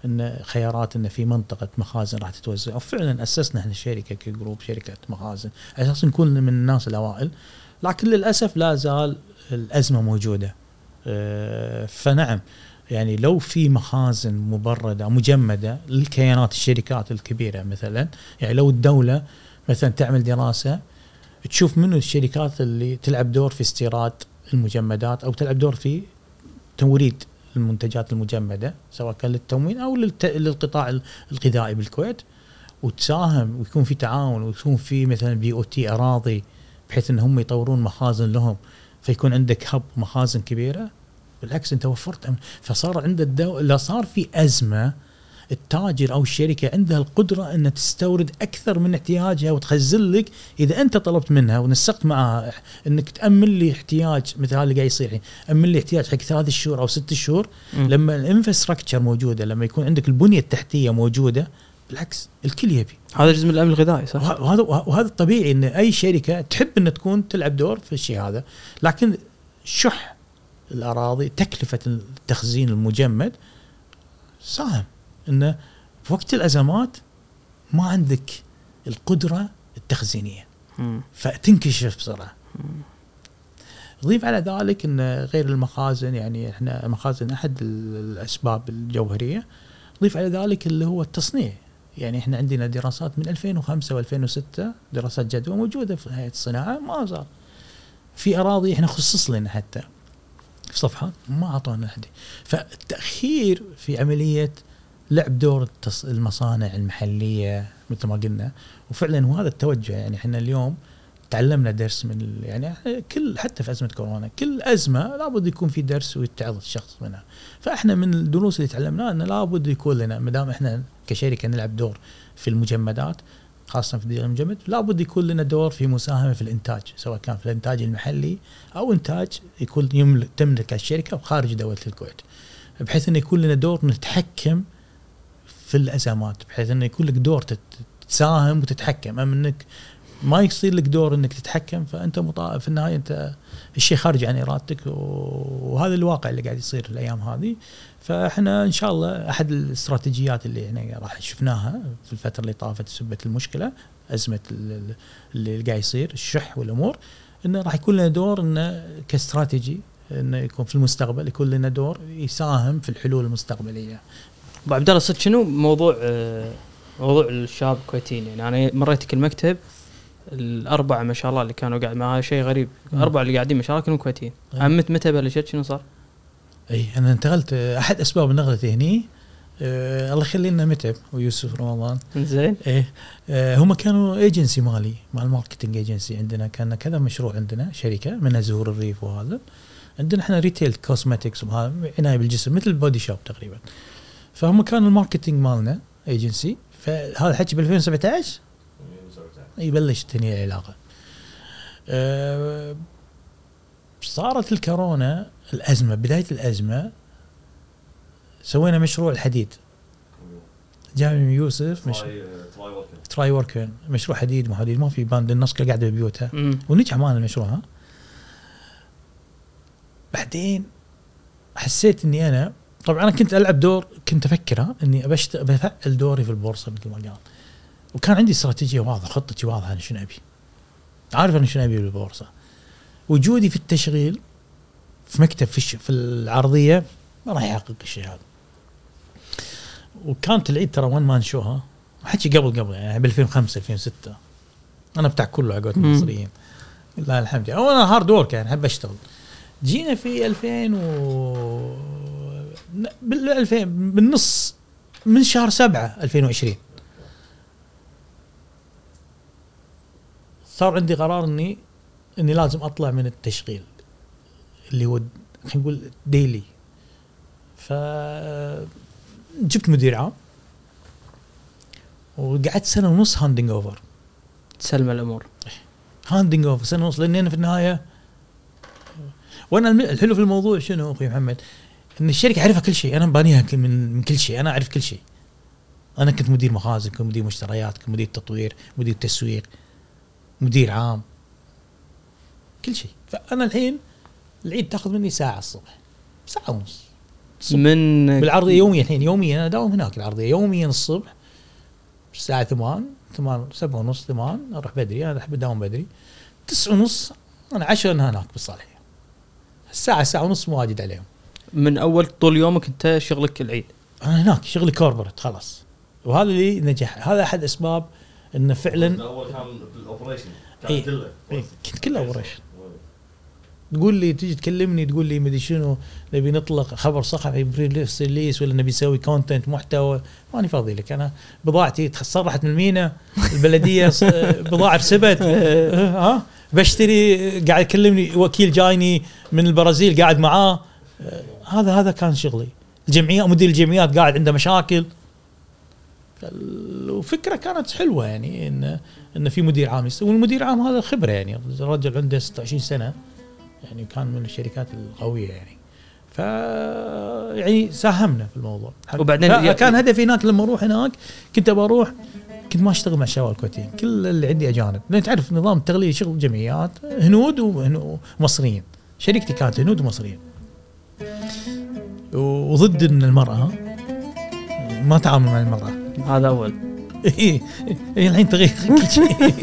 إن خيارات إن في منطقة مخازن راح تتوزع. وفعلا أسسنا إحنا شركة كجروب شركة مخازن. على أساس نكون من الناس الأوائل. لكن للأسف لا زال الأزمة موجودة. آه، فنعم يعني لو في مخازن مبردة مجمدة للكيانات الشركات الكبيرة مثلا يعني لو الدولة مثلا تعمل دراسة تشوف منو الشركات اللي تلعب دور في استيراد المجمدات أو تلعب دور في توريد المنتجات المجمدة سواء كان للتموين أو للت... للقطاع الغذائي بالكويت وتساهم ويكون في تعاون ويكون في مثلا بي أو تي أراضي بحيث إن هم يطورون مخازن لهم فيكون عندك هب مخازن كبيرة بالعكس أنت وفرت. فصار عند الدو... لا صار في أزمة التاجر أو الشركة عندها القدرة أن تستورد أكثر من احتياجها وتخزن لك إذا أنت طلبت منها ونسقت معها إنك تأمن لي احتياج مثل هذا اللي قاعد يصير الحين أمن لي احتياج حق ثلاث شهور أو ست شهور. لما الإنفراستراكشر موجودة لما يكون عندك البنية التحتية موجودة بالعكس الكل يبي هذا جزء من الأمن الغذائي صح؟ وه- وهذا وهذا الطبيعي إن أي شركة تحب ان تكون تلعب دور في الشيء هذا لكن شح الأراضي تكلفة التخزين المجمد ساهم انه في وقت الأزمات ما عندك القدرة التخزينية. فتنكشف بسرعة. ضيف على ذلك إن غير المخازن يعني إحنا مخازن أحد الأسباب الجوهرية. ضيف على ذلك اللي هو التصنيع. يعني إحنا عندنا دراسات من 2005 و2006 دراسات جدوى موجودة في هيئة الصناعة ما زال. في أراضي إحنا خصص لنا حتى. في صفحات ما اعطونا حد فالتأخير في عملية لعب دور المصانع المحلية مثل ما قلنا. وفعلا وهذا التوجه يعني إحنا اليوم تعلمنا درس من يعني كل حتى في أزمة كورونا كل أزمة لابد يكون في درس ويتعظ الشخص منها. فإحنا من الدروس اللي تعلمناها إنه لابد يكون لنا ما دام إحنا كشركة نلعب دور في المجمدات خاصة في دير المجمد لابد يكون لنا دور في مساهمة في الإنتاج سواء كان في الإنتاج المحلي أو إنتاج يكون يملك تملك الشركة خارج دولة الكويت. بحيث إنه يكون لنا دور نتحكم في الأزمات بحيث إنه يكون لك دور تساهم وتتحكم. أما إنك ما يصير لك دور إنك تتحكم فأنت مطا... في النهاية أنت الشيء خارج عن إرادتك وهذا الواقع اللي قاعد يصير الأيام هذه. فاحنا إن شاء الله أحد الاستراتيجيات اللي إحنا راح شفناها في الفترة اللي طافت سبه المشكلة أزمة ال- ال- اللي قاعد يصير الشح والأمور إنه راح يكون لنا دور إنه كاستراتيجي إنه يكون في المستقبل يكون لنا دور يساهم في الحلول المستقبلية. أبو عبد الله صدق شنو موضوع آه، موضوع الشباب الكويتيين يعني أنا مريتك المكتب الأربعة ما شاء الله اللي كانوا قاعد مع شيء غريب. الأربعة اللي قاعدين ما شاء الله كانوا كويتيين أي. عمت متى بلشت شنو صار؟ اي أنا انتقلت أحد أسباب نقلتي هني أه الله يخلي لنا متعب ويوسف رمضان. زين. إيه أه هم كانوا agency مالي مال marketing agency عندنا كان كذا مشروع عندنا شركة منها زهور الريف وهذا. عندنا إحنا retail cosmetics وهذا عناية بالجسم مثل البودي شوب تقريبا. فهم كانوا ال marketing مالنا agency فهذا الحكي ب 2017 يبلش هني العلاقة. أه صارت الكورونا الأزمة بداية الأزمة سوينا مشروع الحديد جامع يوسف مش تراي وركن مشروع حديد مو حديد ما في باند الناس كلها قاعدة ببيوتها. ونجح معنا المشروع ها؟ بعدين حسيت إني أنا طبعا أنا كنت ألعب دور كنت أفكر ها؟ إني بشتغل بفعل دوري في البورصة مثل ما قال. وكان عندي استراتيجية واضحة خطتي واضحة أنا شنو أبي؟ عارف أنا شنو أبي بالبورصة. وجودي في التشغيل في مكتب في, في العرضية ما راح يحقق الشيء هذا. وكانت العيد ترى وين مان شو ها حكي قبل قبل يعني ب 2005 2006 أنا بتاع كله على. المصريين. لله الحمد يعني أنا hard work يعني أحب أشتغل. جينا في 2000 و بال 2000 بالنص من شهر 7 2020 صار عندي قرار اني إني لازم أطلع من التشغيل. اللي هو خلينا نقول daily ف جبت مدير عام وقعدت سنة ونص handing over تسلم الأمور. handing over سنة ونص لأني أنا في النهاية وأنا الحلو في الموضوع شنو أخوي محمد؟ إن الشركة اعرفها كل شيء أنا بانيها من كل شيء أنا أعرف كل شيء. أنا كنت مدير مخازن كنت مدير مشتريات كنت مدير تطوير مدير تسويق مدير عام كل شيء. فأنا الحين العيد تاخذ مني ساعة الصبح ساعة ونص. الصبح. من بالعرضيه يوميا الحين يوميا أنا داوم هناك العرضيه يوميا الصبح الساعة 8 8 7 ونص 8 أروح بدري أنا أحب أداوم بدري. 9 ونص أنا 10 انا هناك بالصالحية. الساعة ساعة ونص مواجد عليهم. من أول طول يومك أنت شغلك العيد؟ أنا هناك شغلي corporate خلاص. وهذا اللي نجح هذا أحد أسباب انه فعلا أول كان ال operation إيه. كان كله. إيه، كنت كله operation تقول لي تيجي تكلمني تقول لي مدري شنو نبي نطلق خبر صحفي press release ولا نبي نسوي content محتوى. ماني فاضي لك. أنا بضاعتي تسرحت من المينا البلدية بضاعة رسبت ها؟ بشتري قاعد يكلمني وكيل جايني من البرازيل قاعد معاه. هذا هذا كان شغلي. الجمعيات مدير الجمعيات قاعد عنده مشاكل. وفكره كانت حلوة يعني ان إن في مدير عام والمدير العام هذا خبرة يعني الرجل عنده 26 سنة. يعني كان من الشركات القوية يعني. ف يعني ساهمنا في الموضوع. وبعدين كان- هدفي هناك لما أروح هناك كنت ابى أروح كنت ما أشتغل مع الشباب الكويتيين. كل اللي عندي أجانب. لأن تعرف نظام التغليف شغل جمعيات هنود ومصريين. شركتي كانت هنود ومصريين. وضد إن المرأة ما تعامل مع المرأة. هذا أول. اي إي الحين تغير كل شيء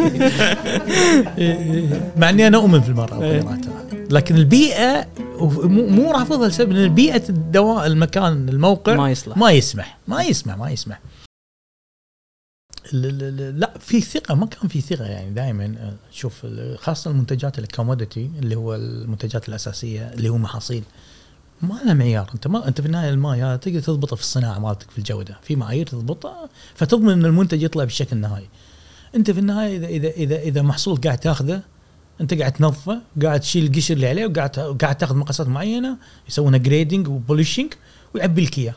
مع إني أنا أؤمن في المرأة وقدراتها لكن البيئة مو مو رافضها لسبب ان البيئة الدواء المكان الموقع ما يصلح. ما يسمح ما يسمح ما يسمح. لا في ثقة ما كان في ثقة يعني دائما. شوف خاصة المنتجات الكوموديتي اللي هو المنتجات الأساسية اللي هو محاصيل. ما لها معيار أنت ما أنت في النهاية الماء هذا تقدر تضبطه في الصناعة مالتك في الجودة في معايير تضبطها فتضمن إن المنتج يطلع بالشكل النهائي أنت في النهاية اذا اذا اذا إذا محصول قاعد تاخذه أنت قاعد تنظفه قاعد تشيل القشر اللي عليه وقاعد قاعد تاخذ مقاسات معينة يسوونها grading و polishing ويعبي لك اياه.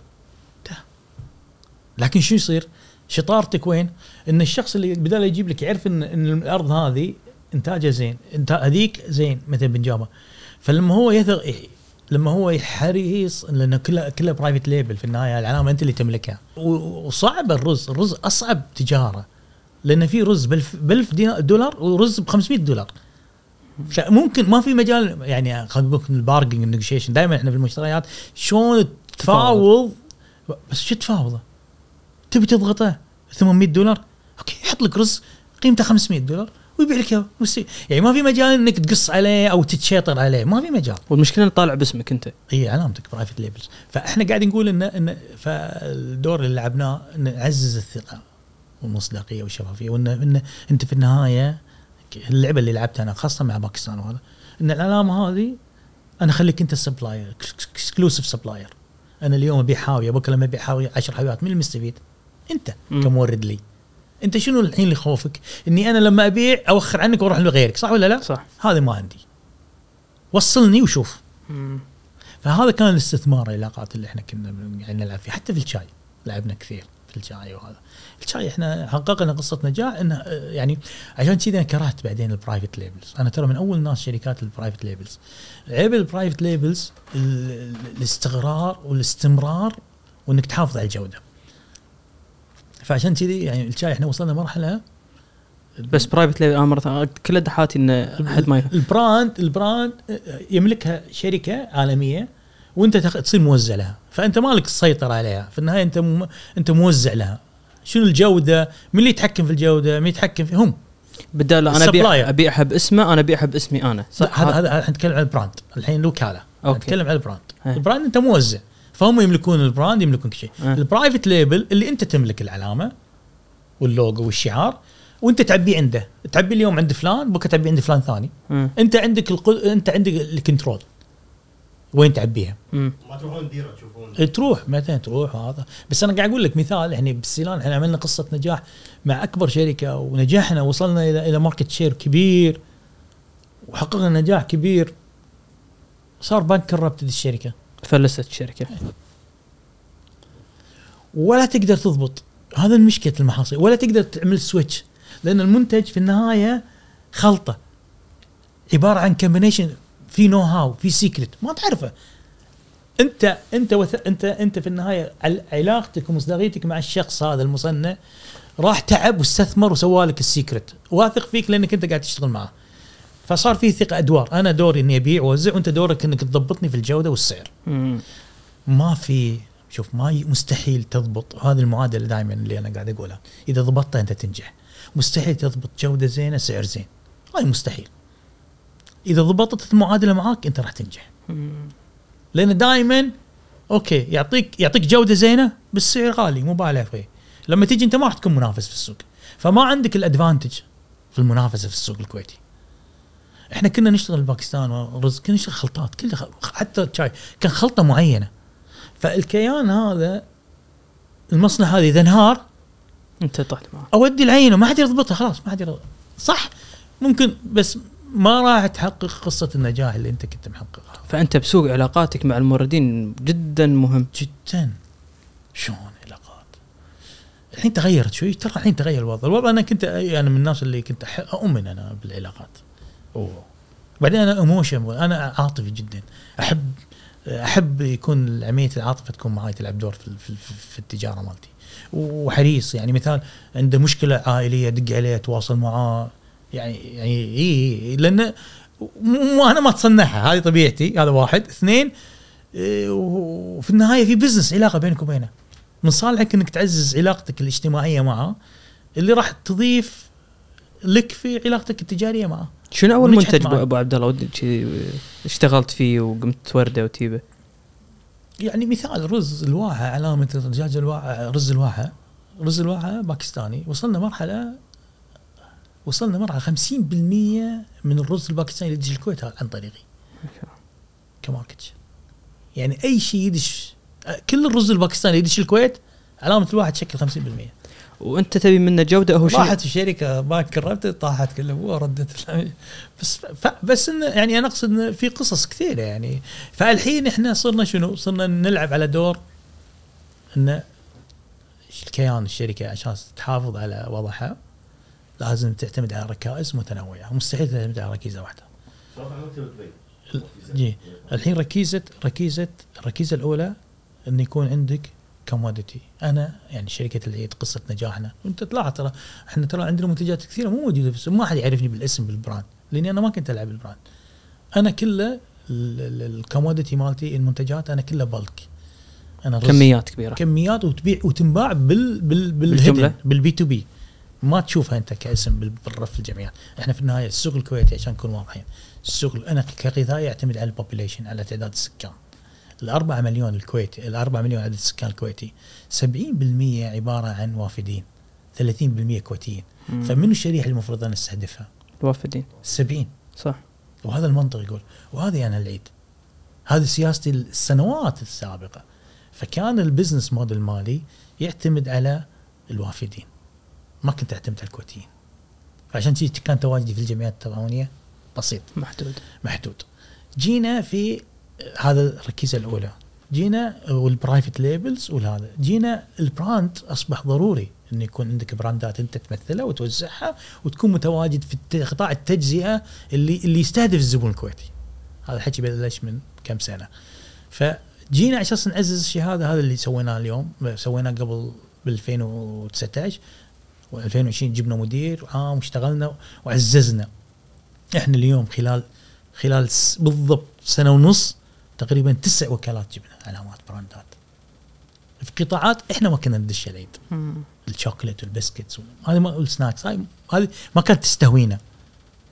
لكن شو يصير؟ شطارتك وين؟ إن الشخص اللي بدال يجيب لك يعرف ان إن الأرض هذه إنتاجها زين، انت هذيك زين مثلا بنجابه فلما هو يثق لما هو حريص لأنه كلها كلها private label في النهاية العلامة أنت اللي تملكها وصعب الرز الرز أصعب تجارة. لأن في رز ب 1000 دولار ورز ب 500 دولار فممكن ما في مجال يعني خلينا نقول ال bargaining ال negotiation دائما إحنا في المشتريات شلون تفاوض؟ بس شو تفاوضه؟ تبي تضغطه 800 دولار؟ okay يحط لك رز قيمته 500 دولار. ويبيع لك إياه يعني ما في مجال إنك تقص عليه أو تتشاطر عليه. ما في مجال. والمشكلة إنه طالع باسمك أنت. هي علامتك private labels فإحنا قاعدين نقول ان ان فالدور اللي لعبناه ان نعزز الثقة والمصداقية والشفافية. وان ان أنت في النهاية اللعبة اللي لعبتها أنا خاصة مع باكستان وهذا إن العلامه هذه أنا أخليك أنت ال supplier exclusive supplier أنا اليوم أبيع حاوية بكرة لما أبيع حاوية 10 حاويات مين المستفيد؟ أنت. كمورد لي. انت شنو الحين اللي يخوفك؟ اني أنا لما ابيع اوخر عنك وأروح لغيرك صح ولا لا؟ صح. هذا ما عندي. وصلني وشوف. فهذا كان الاستثمار العلاقات اللي إحنا كنا يعني نلعب فيه حتى في الشاي لعبنا كثير في الشاي وهذا. الشاي إحنا حققنا قصة نجاح إنه آه، يعني عشان كذا أنا كرهت بعدين ال private labels أنا ترى من أول ناس شركات ال private labels عيب ال private labels ال- ال- الاستقرار والاستمرار وإنك تحافظ على الجودة. فعشان كذي يعني الشاي إحنا وصلنا مرحله بس private label أنا مرة كل دحاتي انه حد ما يفهم. ال brand ال brand يملكها شركة عالمية وأنت. تصير موزع لها. فأنت مالك السيطره عليها. في النهاية أنت م... أنت موزع لها. شنو الجودة؟ مين اللي يتحكم في الجودة؟ مين يتحكم في هم. بدال أنا ابيع. ابيعها باسمه أنا ابيعها باسمي أنا. صح؟ هذا هذا إحنا نتكلم عن ال brand الحين الوكاله okay. نتكلم عن ال brand إيه. ال brand أنت موزع. فهم يملكون ال brand يملكون كل شيء. إيه. ال private label اللي انت تملك العلامة واللوجو والشعار وانت تعبيه عنده. تعبي اليوم عند فلان بكرة تعبي عند فلان ثاني. مم. انت عندك القد... انت عندك ال control. وين تعبيها. ما تروحون ديرة تشوفون. تروح. مثلا تروح؟ وهذا بس أنا قاعد أقول لك مثال يعني بالسيلان إحنا عملنا قصة نجاح مع أكبر شركة ونجحنا وصلنا إلى إلى market share كبير وحققنا نجاح كبير. صار bankrupt الشركة. فلست الشركة ولا تقدر تضبط. هذا المشكلة المحاصيل. ولا تقدر تعمل switch لأن المنتج في النهاية خلطة. عبارة عن combination في know-how في secret ما تعرفه. أنت أنت وث... أنت أنت في النهاية عل- علاقتك ومصداقيتك مع الشخص هذا المصنع راح تعب واستثمر وسوى لك ال secret واثق فيك لأنك أنت قاعد تشتغل معاه فصار في ثقة أدوار. أنا دوري إني أبيع وأوزع وأنت دورك إنك تضبطني في الجودة والسعر. مم. ما في شوف ما مستحيل تضبط. هذه المعادلة دائما اللي أنا قاعد أقولها. إذا ضبطتها أنت تنجح. مستحيل تضبط جودة زينة سعر زين. هاي مستحيل. إذا ضبطت المعادلة معاك أنت راح تنجح. مم. لأن دائما okay يعطيك يعطيك جودة زينة بس سعر غالي مبالغ فيه لما تيجي أنت ما راح تكون منافس في السوق. فما عندك ال advantage في المنافسة في السوق الكويتي. إحنا كنا نشتغل باكستان ورز كنا نشتغل خلطات كل حتى الشاي كان خلطة معينة. فالكيان هذا المصنع هذا إذا انهار أنت طحت معه. أودي العينة ما حد يضبطها خلاص ما حد. صح؟ ممكن بس ما راح تحقق قصة النجاح اللي أنت كنت محققها. فأنت بسوق علاقاتك مع الموردين جدا مهم. جدا. شلون علاقات؟ الحين تغيرت شوي ترى الحين تغير الوضع. الوضع أنا كنت أنا من الناس اللي كنت أؤمن أنا بالعلاقات. أوه. بعدين أنا emotion أنا عاطفي جدا. أحب أحب يكون عملية العاطفة تكون معي تلعب دور في, في, في, التجارة مالتي. وحريص يعني مثال عنده مشكلة عائلية دق عليه تواصل معاه يعني يعني اي لأن مو أنا ما أتصنعها هذه طبيعتي هذا واحد. اثنين إيه، وفي النهاية في business علاقة بينك وبينه. من صالحك إنك تعزز علاقتك الاجتماعية معه اللي راح تضيف لك في علاقتك التجارية معه. شنو أول منتج معي. أبو عبد الله؟ ودي شي اشتغلت فيه وقمت تورده وتجيبه. يعني مثال رز الواحة علامة الدجاج الواحة رز الواحة. رز الواحة باكستاني. وصلنا مرحلة وصلنا مرحلة 50% من الرز الباكستاني اللي يدش الكويت عن طريقي. كماركت. يعني أي شيء يدش كل الرز الباكستاني يدش الكويت علامة الواحد تشكل 50% وانت تبي منه جودة هو شيء. راحت الشركة ما كرمت طاحت كل ابوها ردت. بس بس انه يعني أنا أقصد انه في قصص كثيرة يعني. فالحين إحنا صرنا شنو؟ صرنا نلعب على دور انه الكيان الشركة عشان تحافظ على وضعها لازم تعتمد على ركائز متنوعة. مستحيل تعتمد على ركيزة واحدة. الحين ركيزة ركيزة الركيزه الأولى انه يكون عندك commodity أنا يعني شركة العيد قصة نجاحنا وأنت تلاحظ ترى إحنا ترى عندنا منتجات كثيرة مو موجودة بس ما حد يعرفني بالاسم بال brand. لأني أنا ما كنت ألعب بال brand أنا كله ال commodity مالتي المنتجات أنا كلها bulk أنا كميات كبيرة. كميات وتبيع وتنباع بال بال؟ بالجملة؟ بال B to B. ما تشوفها أنت كاسم بال- بالرف الجمعيات إحنا في النهاية السوق الكويتي عشان نكون واضحين. السوق أنا كغذاء يعتمد على ال population على تعداد السكان. الأربعة مليون الكويتي الأربعة مليون عدد السكان الكويتي. 70% عبارة عن وافدين 30% كويتيين. مم. فمنو الشريحة المفروض أن نستهدفها؟ الوافدين. 70 صح. وهذا المنطق يقول وهذه أنا العيد. هذه سياستي السنوات السابقة. فكان ال business model مالي يعتمد على الوافدين. ما كنت أعتمد على الكويتيين. فعشان جي كان تواجدي في الجمعيات التضامنيه بسيط. محدود. محدود. جينا في هذا الركيزة الأولى. جينا وال private labels والهذا. جينا ال brand أصبح ضروري انه يكون عندك brandات أنت تمثلها وتوزعها وتكون متواجد في قطاع التجزئة اللي اللي يستهدف الزبون الكويتي. هذا الحكي بلش من كم سنة. فجينا أساس نعزز الشيء هذا اللي سويناه اليوم. سويناه قبل ب 2019 و2020 جبنا مدير عام واشتغلنا وعززنا. إحنا اليوم خلال خلال بالضبط سنة ونص تقريبا تسع وكالات جبنا علامات brandات. في قطاعات إحنا ما كنا ندش العيد. ال chocolate وال biscuits هذه ما هاي هذه ما كانت تستهوينا.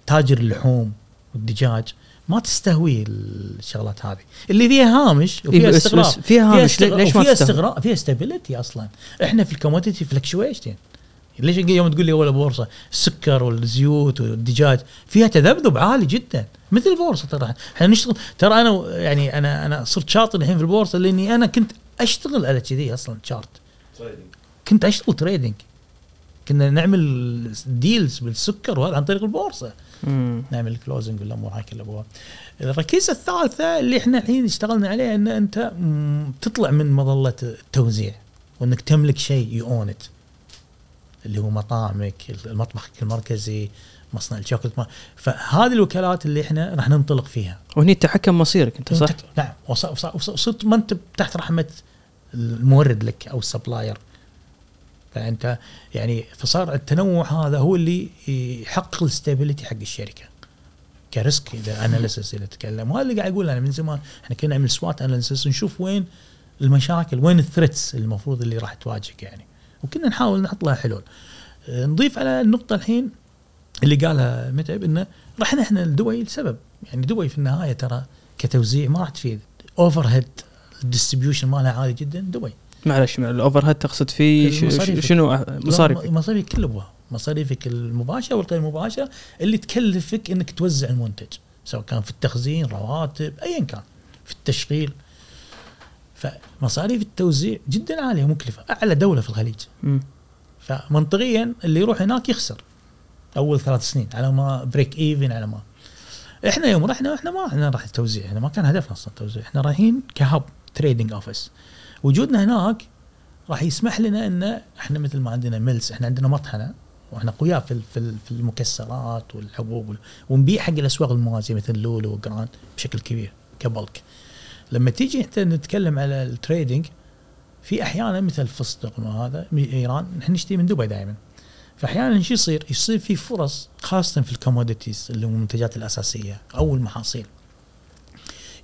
تاجر اللحوم والدجاج ما تستهوي الشغلات هذه. اللي فيها هامش إيه وفيها استقرار بس فيها هامش، استقرار ليش ما تستهوي؟ استقرار فيها stability أصلا. إحنا في ال commodity fluctuation ليش يوم تقول لي أول بورصة؟ السكر والزيوت والدجاج فيها تذبذب عالي جدا. مثل البورصة ترى. إحنا نشتغل ترى أنا يعني أنا أنا صرت شاطر الحين في البورصة لأني أنا كنت أشتغل على كذي أصلا chart كنت أشتغل trading كنا نعمل deals بالسكر وهذا عن طريق البورصة. مم. نعمل closing والامور هاي كلها الركيزة الثالثة اللي إحنا الحين اشتغلنا عليها إن أنت تطلع من مظلة التوزيع وإنك تملك شيء you own اللي هو مطاعمك المطبخ المركزي مصنع الشوكولات ما- فهذه الوكالات اللي إحنا راح ننطلق فيها. وهني تحكم مصيرك أنت صح؟ نعم. وص- وص- وص- وصرت ما أنت تحت رحمة المورد لك أو ال supplier. فأنت يعني فصار التنوع هذا هو اللي يحقق ال stability حق الشركة. ك risk إذا analysis إذا تتكلم وهذا اللي قاعد أقول أنا من زمان. إحنا كنا نعمل SWOT analysis نشوف وين المشاكل وين ال threats المفروض اللي راح تواجهك يعني. وكنا نحاول نحط لها حلول. آه، نضيف على النقطة الحين اللي قالها متعب إنه رحنا إحنا لدبي لسبب. يعني دبي في النهاية ترى كتوزيع ما راح تفيد. overhead ال distribution مالها عالي جدا دبي معلش ال overhead تقصد فيه شنو؟ أه، مصاريف لا، مصاريف كل أبوها. مصاريفك المباشرة والغير مباشرة اللي تكلفك إنك توزع المنتج سواء كان في التخزين رواتب ايا كان. في التشغيل. فمصاريف التوزيع جدا عالية ومكلفه أعلى دولة في الخليج. فمنطقيا اللي يروح هناك يخسر. أول ثلاث سنين على ما break even على ما. إحنا يوم رحنا إحنا ما إحنا راح التوزيع إحنا ما كان هدفنا أصلا التوزيع. إحنا رايحين ك hub trading office وجودنا هناك راح يسمح لنا إن إحنا مثل ما عندنا mills إحنا عندنا مطحنة وإحنا قوياء في في ال- في المكسرات والحبوب وال- ونبيع حق الأسواق الموازية مثل لولو وجراند بشكل كبير ك bulk. لما تيجي انت نتكلم على ال trading في أحيانا مثل الفستق وهذا من إيران نحن نشتري من دبي دائما. فأحيانا شو يصير؟ يصير في فرص خاصة في ال commodities اللي هم المنتجات الأساسية أو المحاصيل.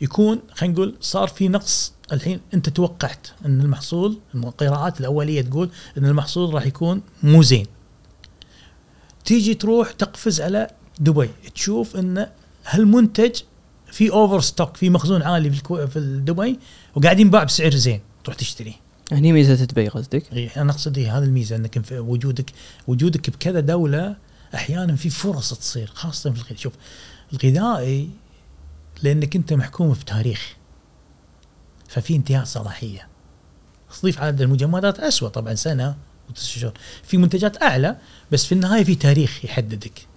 يكون خلينا نقول صار في نقص الحين أنت توقعت أن المحصول القراءات الأولية تقول أن المحصول راح يكون مو زين. تيجي تروح تقفز على دبي تشوف أن هالمنتج في over stock في مخزون عالي في الكو... في دبي وقاعدين ينباع بسعر زين تروح تشتريه هني ميزة دبي قصدك؟ إيه، أنا أقصد إيه هذا الميزة إنك وجودك وجودك بكذا دولة أحيانا في فرص تصير خاصة في الغذاء شوف الغذائي لأنك أنت محكوم بتاريخ. ففي انتهاء صلاحية. تضيف عدد المجمدات اسوء طبعا سنة وتسع شهور. في منتجات أعلى بس في النهاية في تاريخ يحددك.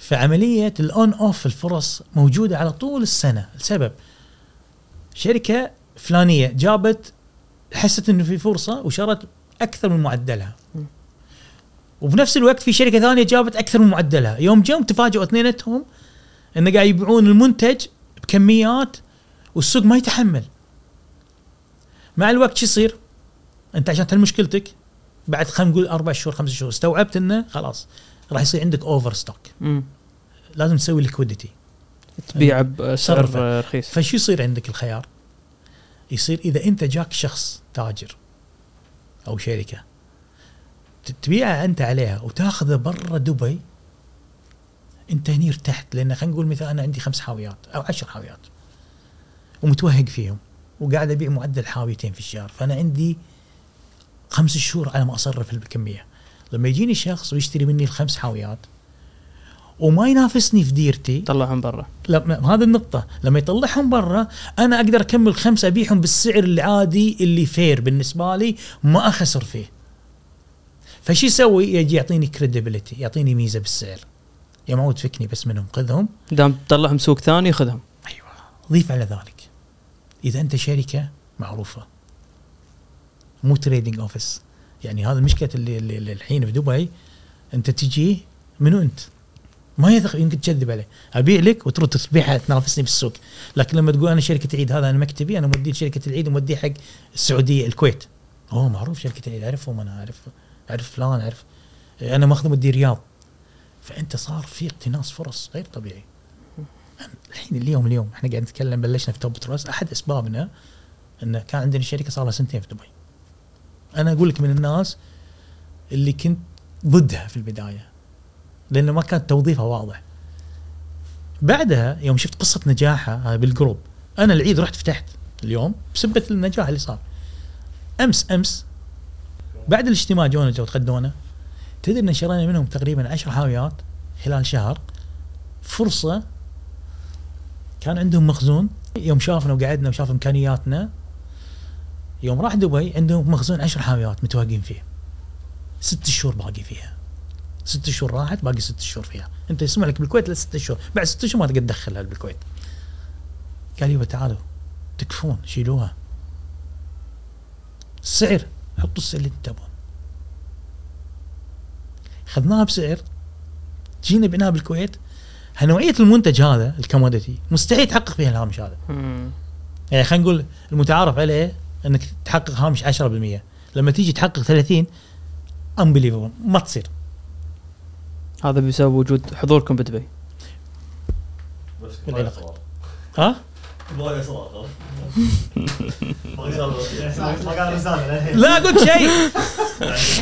فعمليه ال one off الفرص موجودة على طول السنة. السبب شركة فلانية جابت حست إنه في فرصة وشرت أكثر من معدلها. وبنفس الوقت في شركة ثانية جابت أكثر من معدلها. يوم جم تفاجئوا اثنيناتهم إن قاعد يبيعون المنتج بكميات والسوق ما يتحمل. مع الوقت شو يصير؟ أنت عشان تحل مشكلتك بعد خلينا نقول أربع شهور خمس شهور استوعبت إنه خلاص. راح يصير عندك over stock. لازم تسوي liquidity تبيع بسعر صرفة. رخيص فشو يصير عندك الخيار؟ يصير إذا أنت جاك شخص تاجر أو شركة ت- تبيعها أنت عليها وتاخذه برا دبي أنت هني ارتحت لأن خلينا نقول مثلا أنا عندي خمس حاويات أو عشر حاويات ومتوهق فيهم وقاعد أبيع معدل حاويتين في الشهر فأنا عندي خمس شهور على ما أصرف الكمية لما يجيني شخص ويشتري مني الخمس حاويات وما ينافسني في ديرتي طلعهم برا. لا هذه النقطة. لما يطلعهم برا أنا أقدر أكمل خمسة أبيعهم بالسعر العادي اللي فير بالنسبة لي ما أخسر فيه. فشي يسوي؟ يجي يعطيني credibility يعطيني ميزة بالسعر. يا معود فكني بس منهم خذهم. دام تطلعهم سوق ثاني خذهم. أيوة. ضيف على ذلك. إذا أنت شركة معروفة. مو trading office يعني هذا المشكلة اللي, اللي, الحين في دبي أنت تجي منو أنت؟ ما يثق يمكن تكذب عليه. أبيع لك وتروح تبيعها تنافسني بالسوق لكن لما تقول أنا شركة العيد هذا أنا مكتبي أنا موديه شركة العيد وموديه حق السعودية الكويت. هو معروف شركة العيد. أعرفهم أنا اعرف أعرف فلان اعرف أنا ماخذ مودي رياض. فأنت صار في اقتناص فرص غير طبيعي. الحين اليوم اليوم إحنا قاعد نتكلم بلشنا في Top Trust. أحد أسبابنا إن كان عندنا شركة صار لها سنتين في دبي. أنا أقول لك من الناس اللي كنت ضدها في البداية لأنه ما كان توظيفها واضح. بعدها يوم شفت قصة نجاحها بال group أنا العيد رحت فتحت اليوم بسبة النجاح اللي صار. أمس أمس بعد الاجتماع جونا جو تغدونا تدري إن شرينا منهم تقريبا 10 حاويات خلال شهر. فرصة كان عندهم مخزون يوم شافنا وقعدنا وشاف إمكانياتنا يوم راح دبي عندهم مخزون 10 حاويات متواقين فيه. ست شهور باقي فيها. ست شهور راحت باقي ست شهور فيها. انت يسمع لك بالكويت لست شهور. بعد ست شهور ما تقدر تدخلها بالكويت. قال يبا تعالوا. تكفون شيلوها. السعر حطوا السعر اللي انت تبغون. اخذناها بسعر. جينا بعناها بالكويت. نوعيه المنتج هذا ال commodity مستحيل تحقق فيها الهامش هذا. يعني خلينا نقول المتعارف عليه إنك تحقق هامش 10% لما تيجي تحقق 30 unbelievable ما تصير. هذا بسبب وجود حضوركم بدبي بس ها؟ للحين لا أقول لك شيء.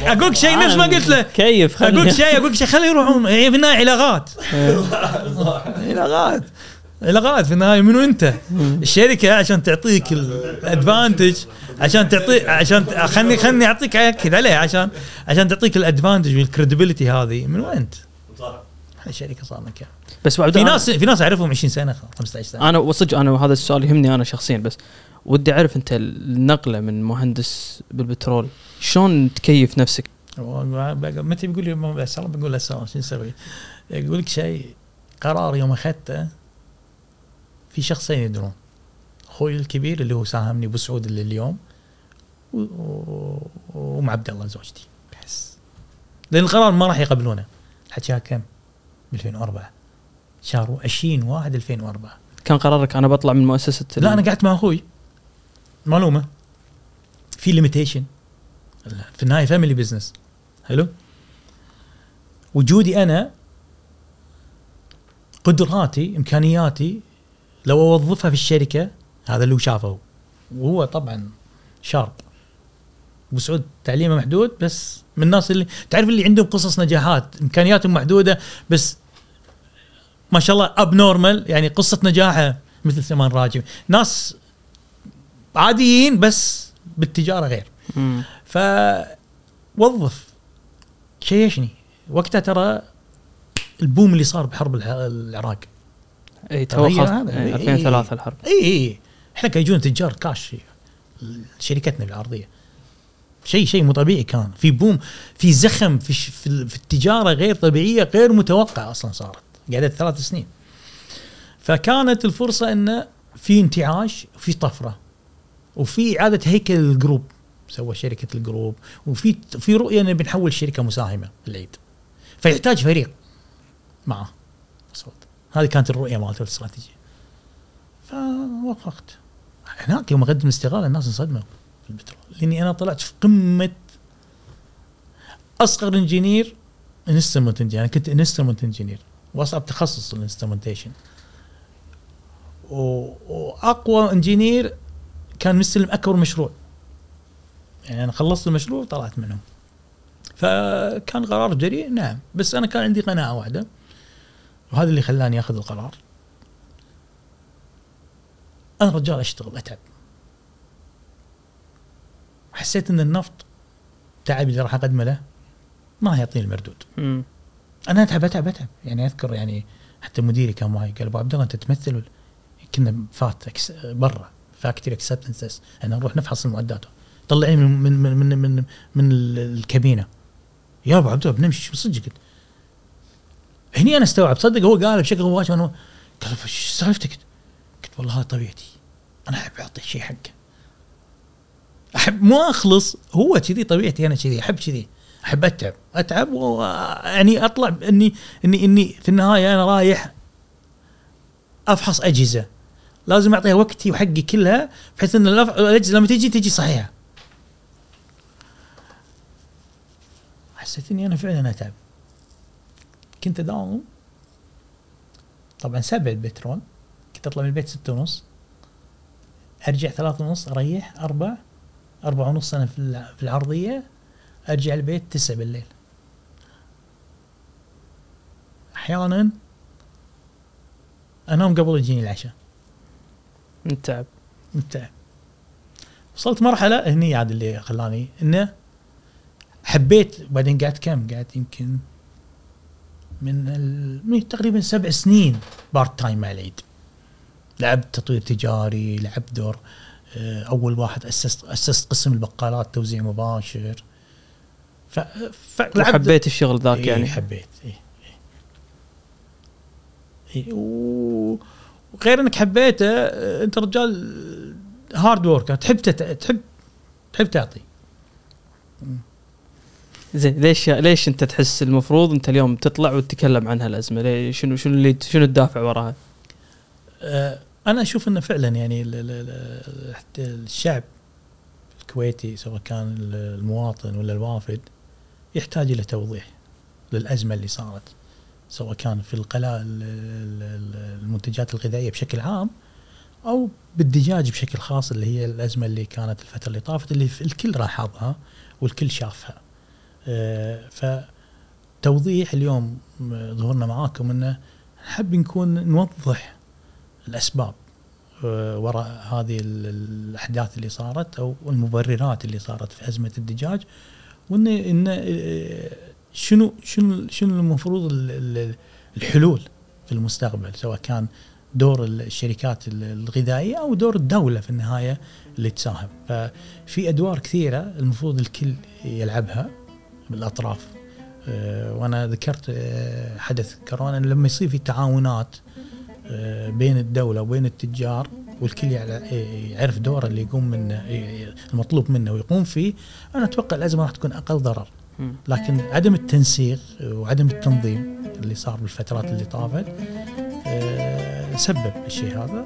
أقول لك شيء نفس ما قلت له. كيف؟ أقول لك شيء أقول لك شيء. خليه يروحون. هي في النهاية علاقات علاقات علاقات في النهاية منو أنت؟ الشركة عشان تعطيك الادفانتج عشان تعطي عشان خلني خلني أعطيك أكد عليه عشان عشان تعطيك الادفانتج والكريديبيلتي هذه من وين أنت؟ الشركة صار لنا كم؟ بس في أنا- ناس في ناس أعرفهم 20 سنة 15 سنة أنا وصدق أنا هذا السؤال يهمني أنا شخصيا بس ودي أعرف أنت النقلة من مهندس بالبترول شلون تكيف نفسك؟ متى بيقول لي بس الله بقول له شو نسوي؟ يقول لك شيء قرار يوم أخذته في شخصين يدرون. أخوي الكبير اللي هو ساهمني أبو سعود اللي اليوم وأم عبد الله زوجتي. بس. لأن القرار ما راح يقبلونه. الحكي كم؟ ب 2004 شهر 20 1 2004 كان قرارك أنا بطلع من مؤسسة لا أنا قعدت مع أخوي. معلومة. في limitation في النهاية family business حلو؟ وجودي أنا قدراتي إمكانياتي لو أوظفها في الشركة هذا اللي هو شافه. وهو طبعا شارب أبو سعود تعليمه محدود بس من الناس اللي تعرف اللي عندهم قصص نجاحات إمكانياتهم محدودة بس ما شاء الله abnormal يعني قصة نجاحه مثل سلمان راجي ناس عاديين بس بالتجارة غير. مم. فوظف. شيشني. وقتها ترى ال boom اللي صار بحرب الع- العراق. اي تو تغير خلاص هذا. إيه، إي. 2003 الحرب. اي اي إحنا كان يجون تجار كاش شركتنا العرضية. شيء شيء مو طبيعي كان. في boom في زخم في في, ال- في التجارة غير طبيعية غير متوقعة أصلا صارت. قعدت ثلاث سنين. فكانت الفرصة إنه في انتعاش وفي طفرة وفي إعادة هيكل ال group. سوى شركة ال group وفي في رؤية إنه بنحول شركة مساهمة العيد فيحتاج فريق معه. هذه كانت الرؤية مالته الاستراتيجية. فوافقت. هناك يوم أقدم استقاله الناس انصدموا في البترول لأني أنا طلعت في قمة أصغر engineer instrument engineer أنا كنت instrument engineer وأصعب تخصص ال instrumentation وأقوى engineer كان مستلم أكبر مشروع. يعني أنا خلصت المشروع وطلعت منهم. فكان قرار جريء نعم. بس أنا كان عندي قناعة واحدة. وهذا اللي خلاني أخذ القرار. أنا رجال أشتغل أتعب. حسيت إن النفط تعب اللي راح أقدمه له ما يعطيني المردود. مم. أنا أتعب أتعب أتعب. يعني أذكر يعني حتى مديري كان معي قال أبو عبد الله أنت تمثل كنا فات أكس- برا factory acceptances أنا نروح نفحص المعدات. طلعني من من من من من, من ال- الكابينة. يا أبو عبد الله بنمشي صدق قلت هني أنا استوعب صدق هو قال بشكل مباشر أنا قال إيش سالفتك؟ قلت والله هذه طبيعتي أنا أحب أعطي شيء حقه. أحب مو أخلص هو كذي طبيعتي أنا كذي أحب كذي أحب أتعب أتعب ويعني أطلع إني إني إني في النهاية أنا رايح أفحص أجهزة. لازم أعطيها وقتي وحقي كلها بحيث إن الأجهزة لما تجي تجي صحيحة. حسيت إني أنا فعلا أتعب. كنت أداوم. طبعا سبع البترول كنت أطلع من البيت ستة ونص. أرجع ثلاثة ونص أريح أربع أربع ونص أنا في الع- في العرضية. أرجع البيت تسعة بالليل. أحيانا أنام قبل يجيني العشاء. من تعب متعب. وصلت مرحلة هني عاد اللي خلاني إنه حبيت بعدين قعدت كم؟ قعدت يمكن من, ال... من تقريبا سبع سنين part time مع العيد لعبت تطوير تجاري لعبت دور آه، أول واحد اسست أسست قسم البقالات توزيع مباشر. ف... فلعبت وحبيت الشغل ذاك إيه يعني؟ حبيت إيه إيه. إيه و... وغير إنك حبيته آه، أنت رجال hard work تحب تت... تحب تحب تعطي. زين ليش ليش انت تحس المفروض انت اليوم تطلع وتتكلم عن هالازمه ليش شنو شنو اللي شنو الدافع وراها؟ آه، أنا أشوف إنه فعلا يعني الشعب الكويتي سواء كان المواطن ولا الوافد يحتاج إلى توضيح للأزمة اللي صارت سواء كان في القلاء ال- ال- ال- المنتجات الغذائية بشكل عام أو بالدجاج بشكل خاص اللي هي الأزمة اللي كانت الفترة اللي طافت اللي الكل لاحظها والكل شافها. فتوضيح اليوم ظهورنا معاكم إنه نحب نكون نوضح الأسباب آه، وراء هذه ال- الأحداث اللي صارت أو المبررات اللي صارت في أزمة الدجاج وان إن آه، شنو شنو شنو المفروض ال- ال- الحلول في المستقبل سواء كان دور الشركات ال- الغذائية أو دور الدولة في النهاية اللي تساهم. ففي أدوار كثيرة المفروض الكل يلعبها. بالأطراف. آه، وأنا ذكرت آه، حدث كورونا لما يصير في تعاونات آه، بين الدولة وبين التجار والكل يعرف دوره اللي يقوم منه المطلوب منه ويقوم فيه أنا أتوقع الأزمة راح تكون أقل ضرر. لكن عدم التنسيق وعدم التنظيم اللي صار بالفترات اللي طافت سبب الشيء هذا.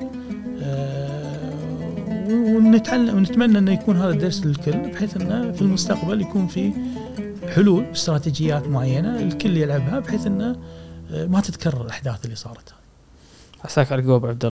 ونتعلم ونتمنى إنه يكون هذا درس للكل بحيث إنه في المستقبل يكون في حلول استراتيجيات معينة الكل يلعبها بحيث إنه آه، ما تتكرر الأحداث اللي صارت. عساك على عبد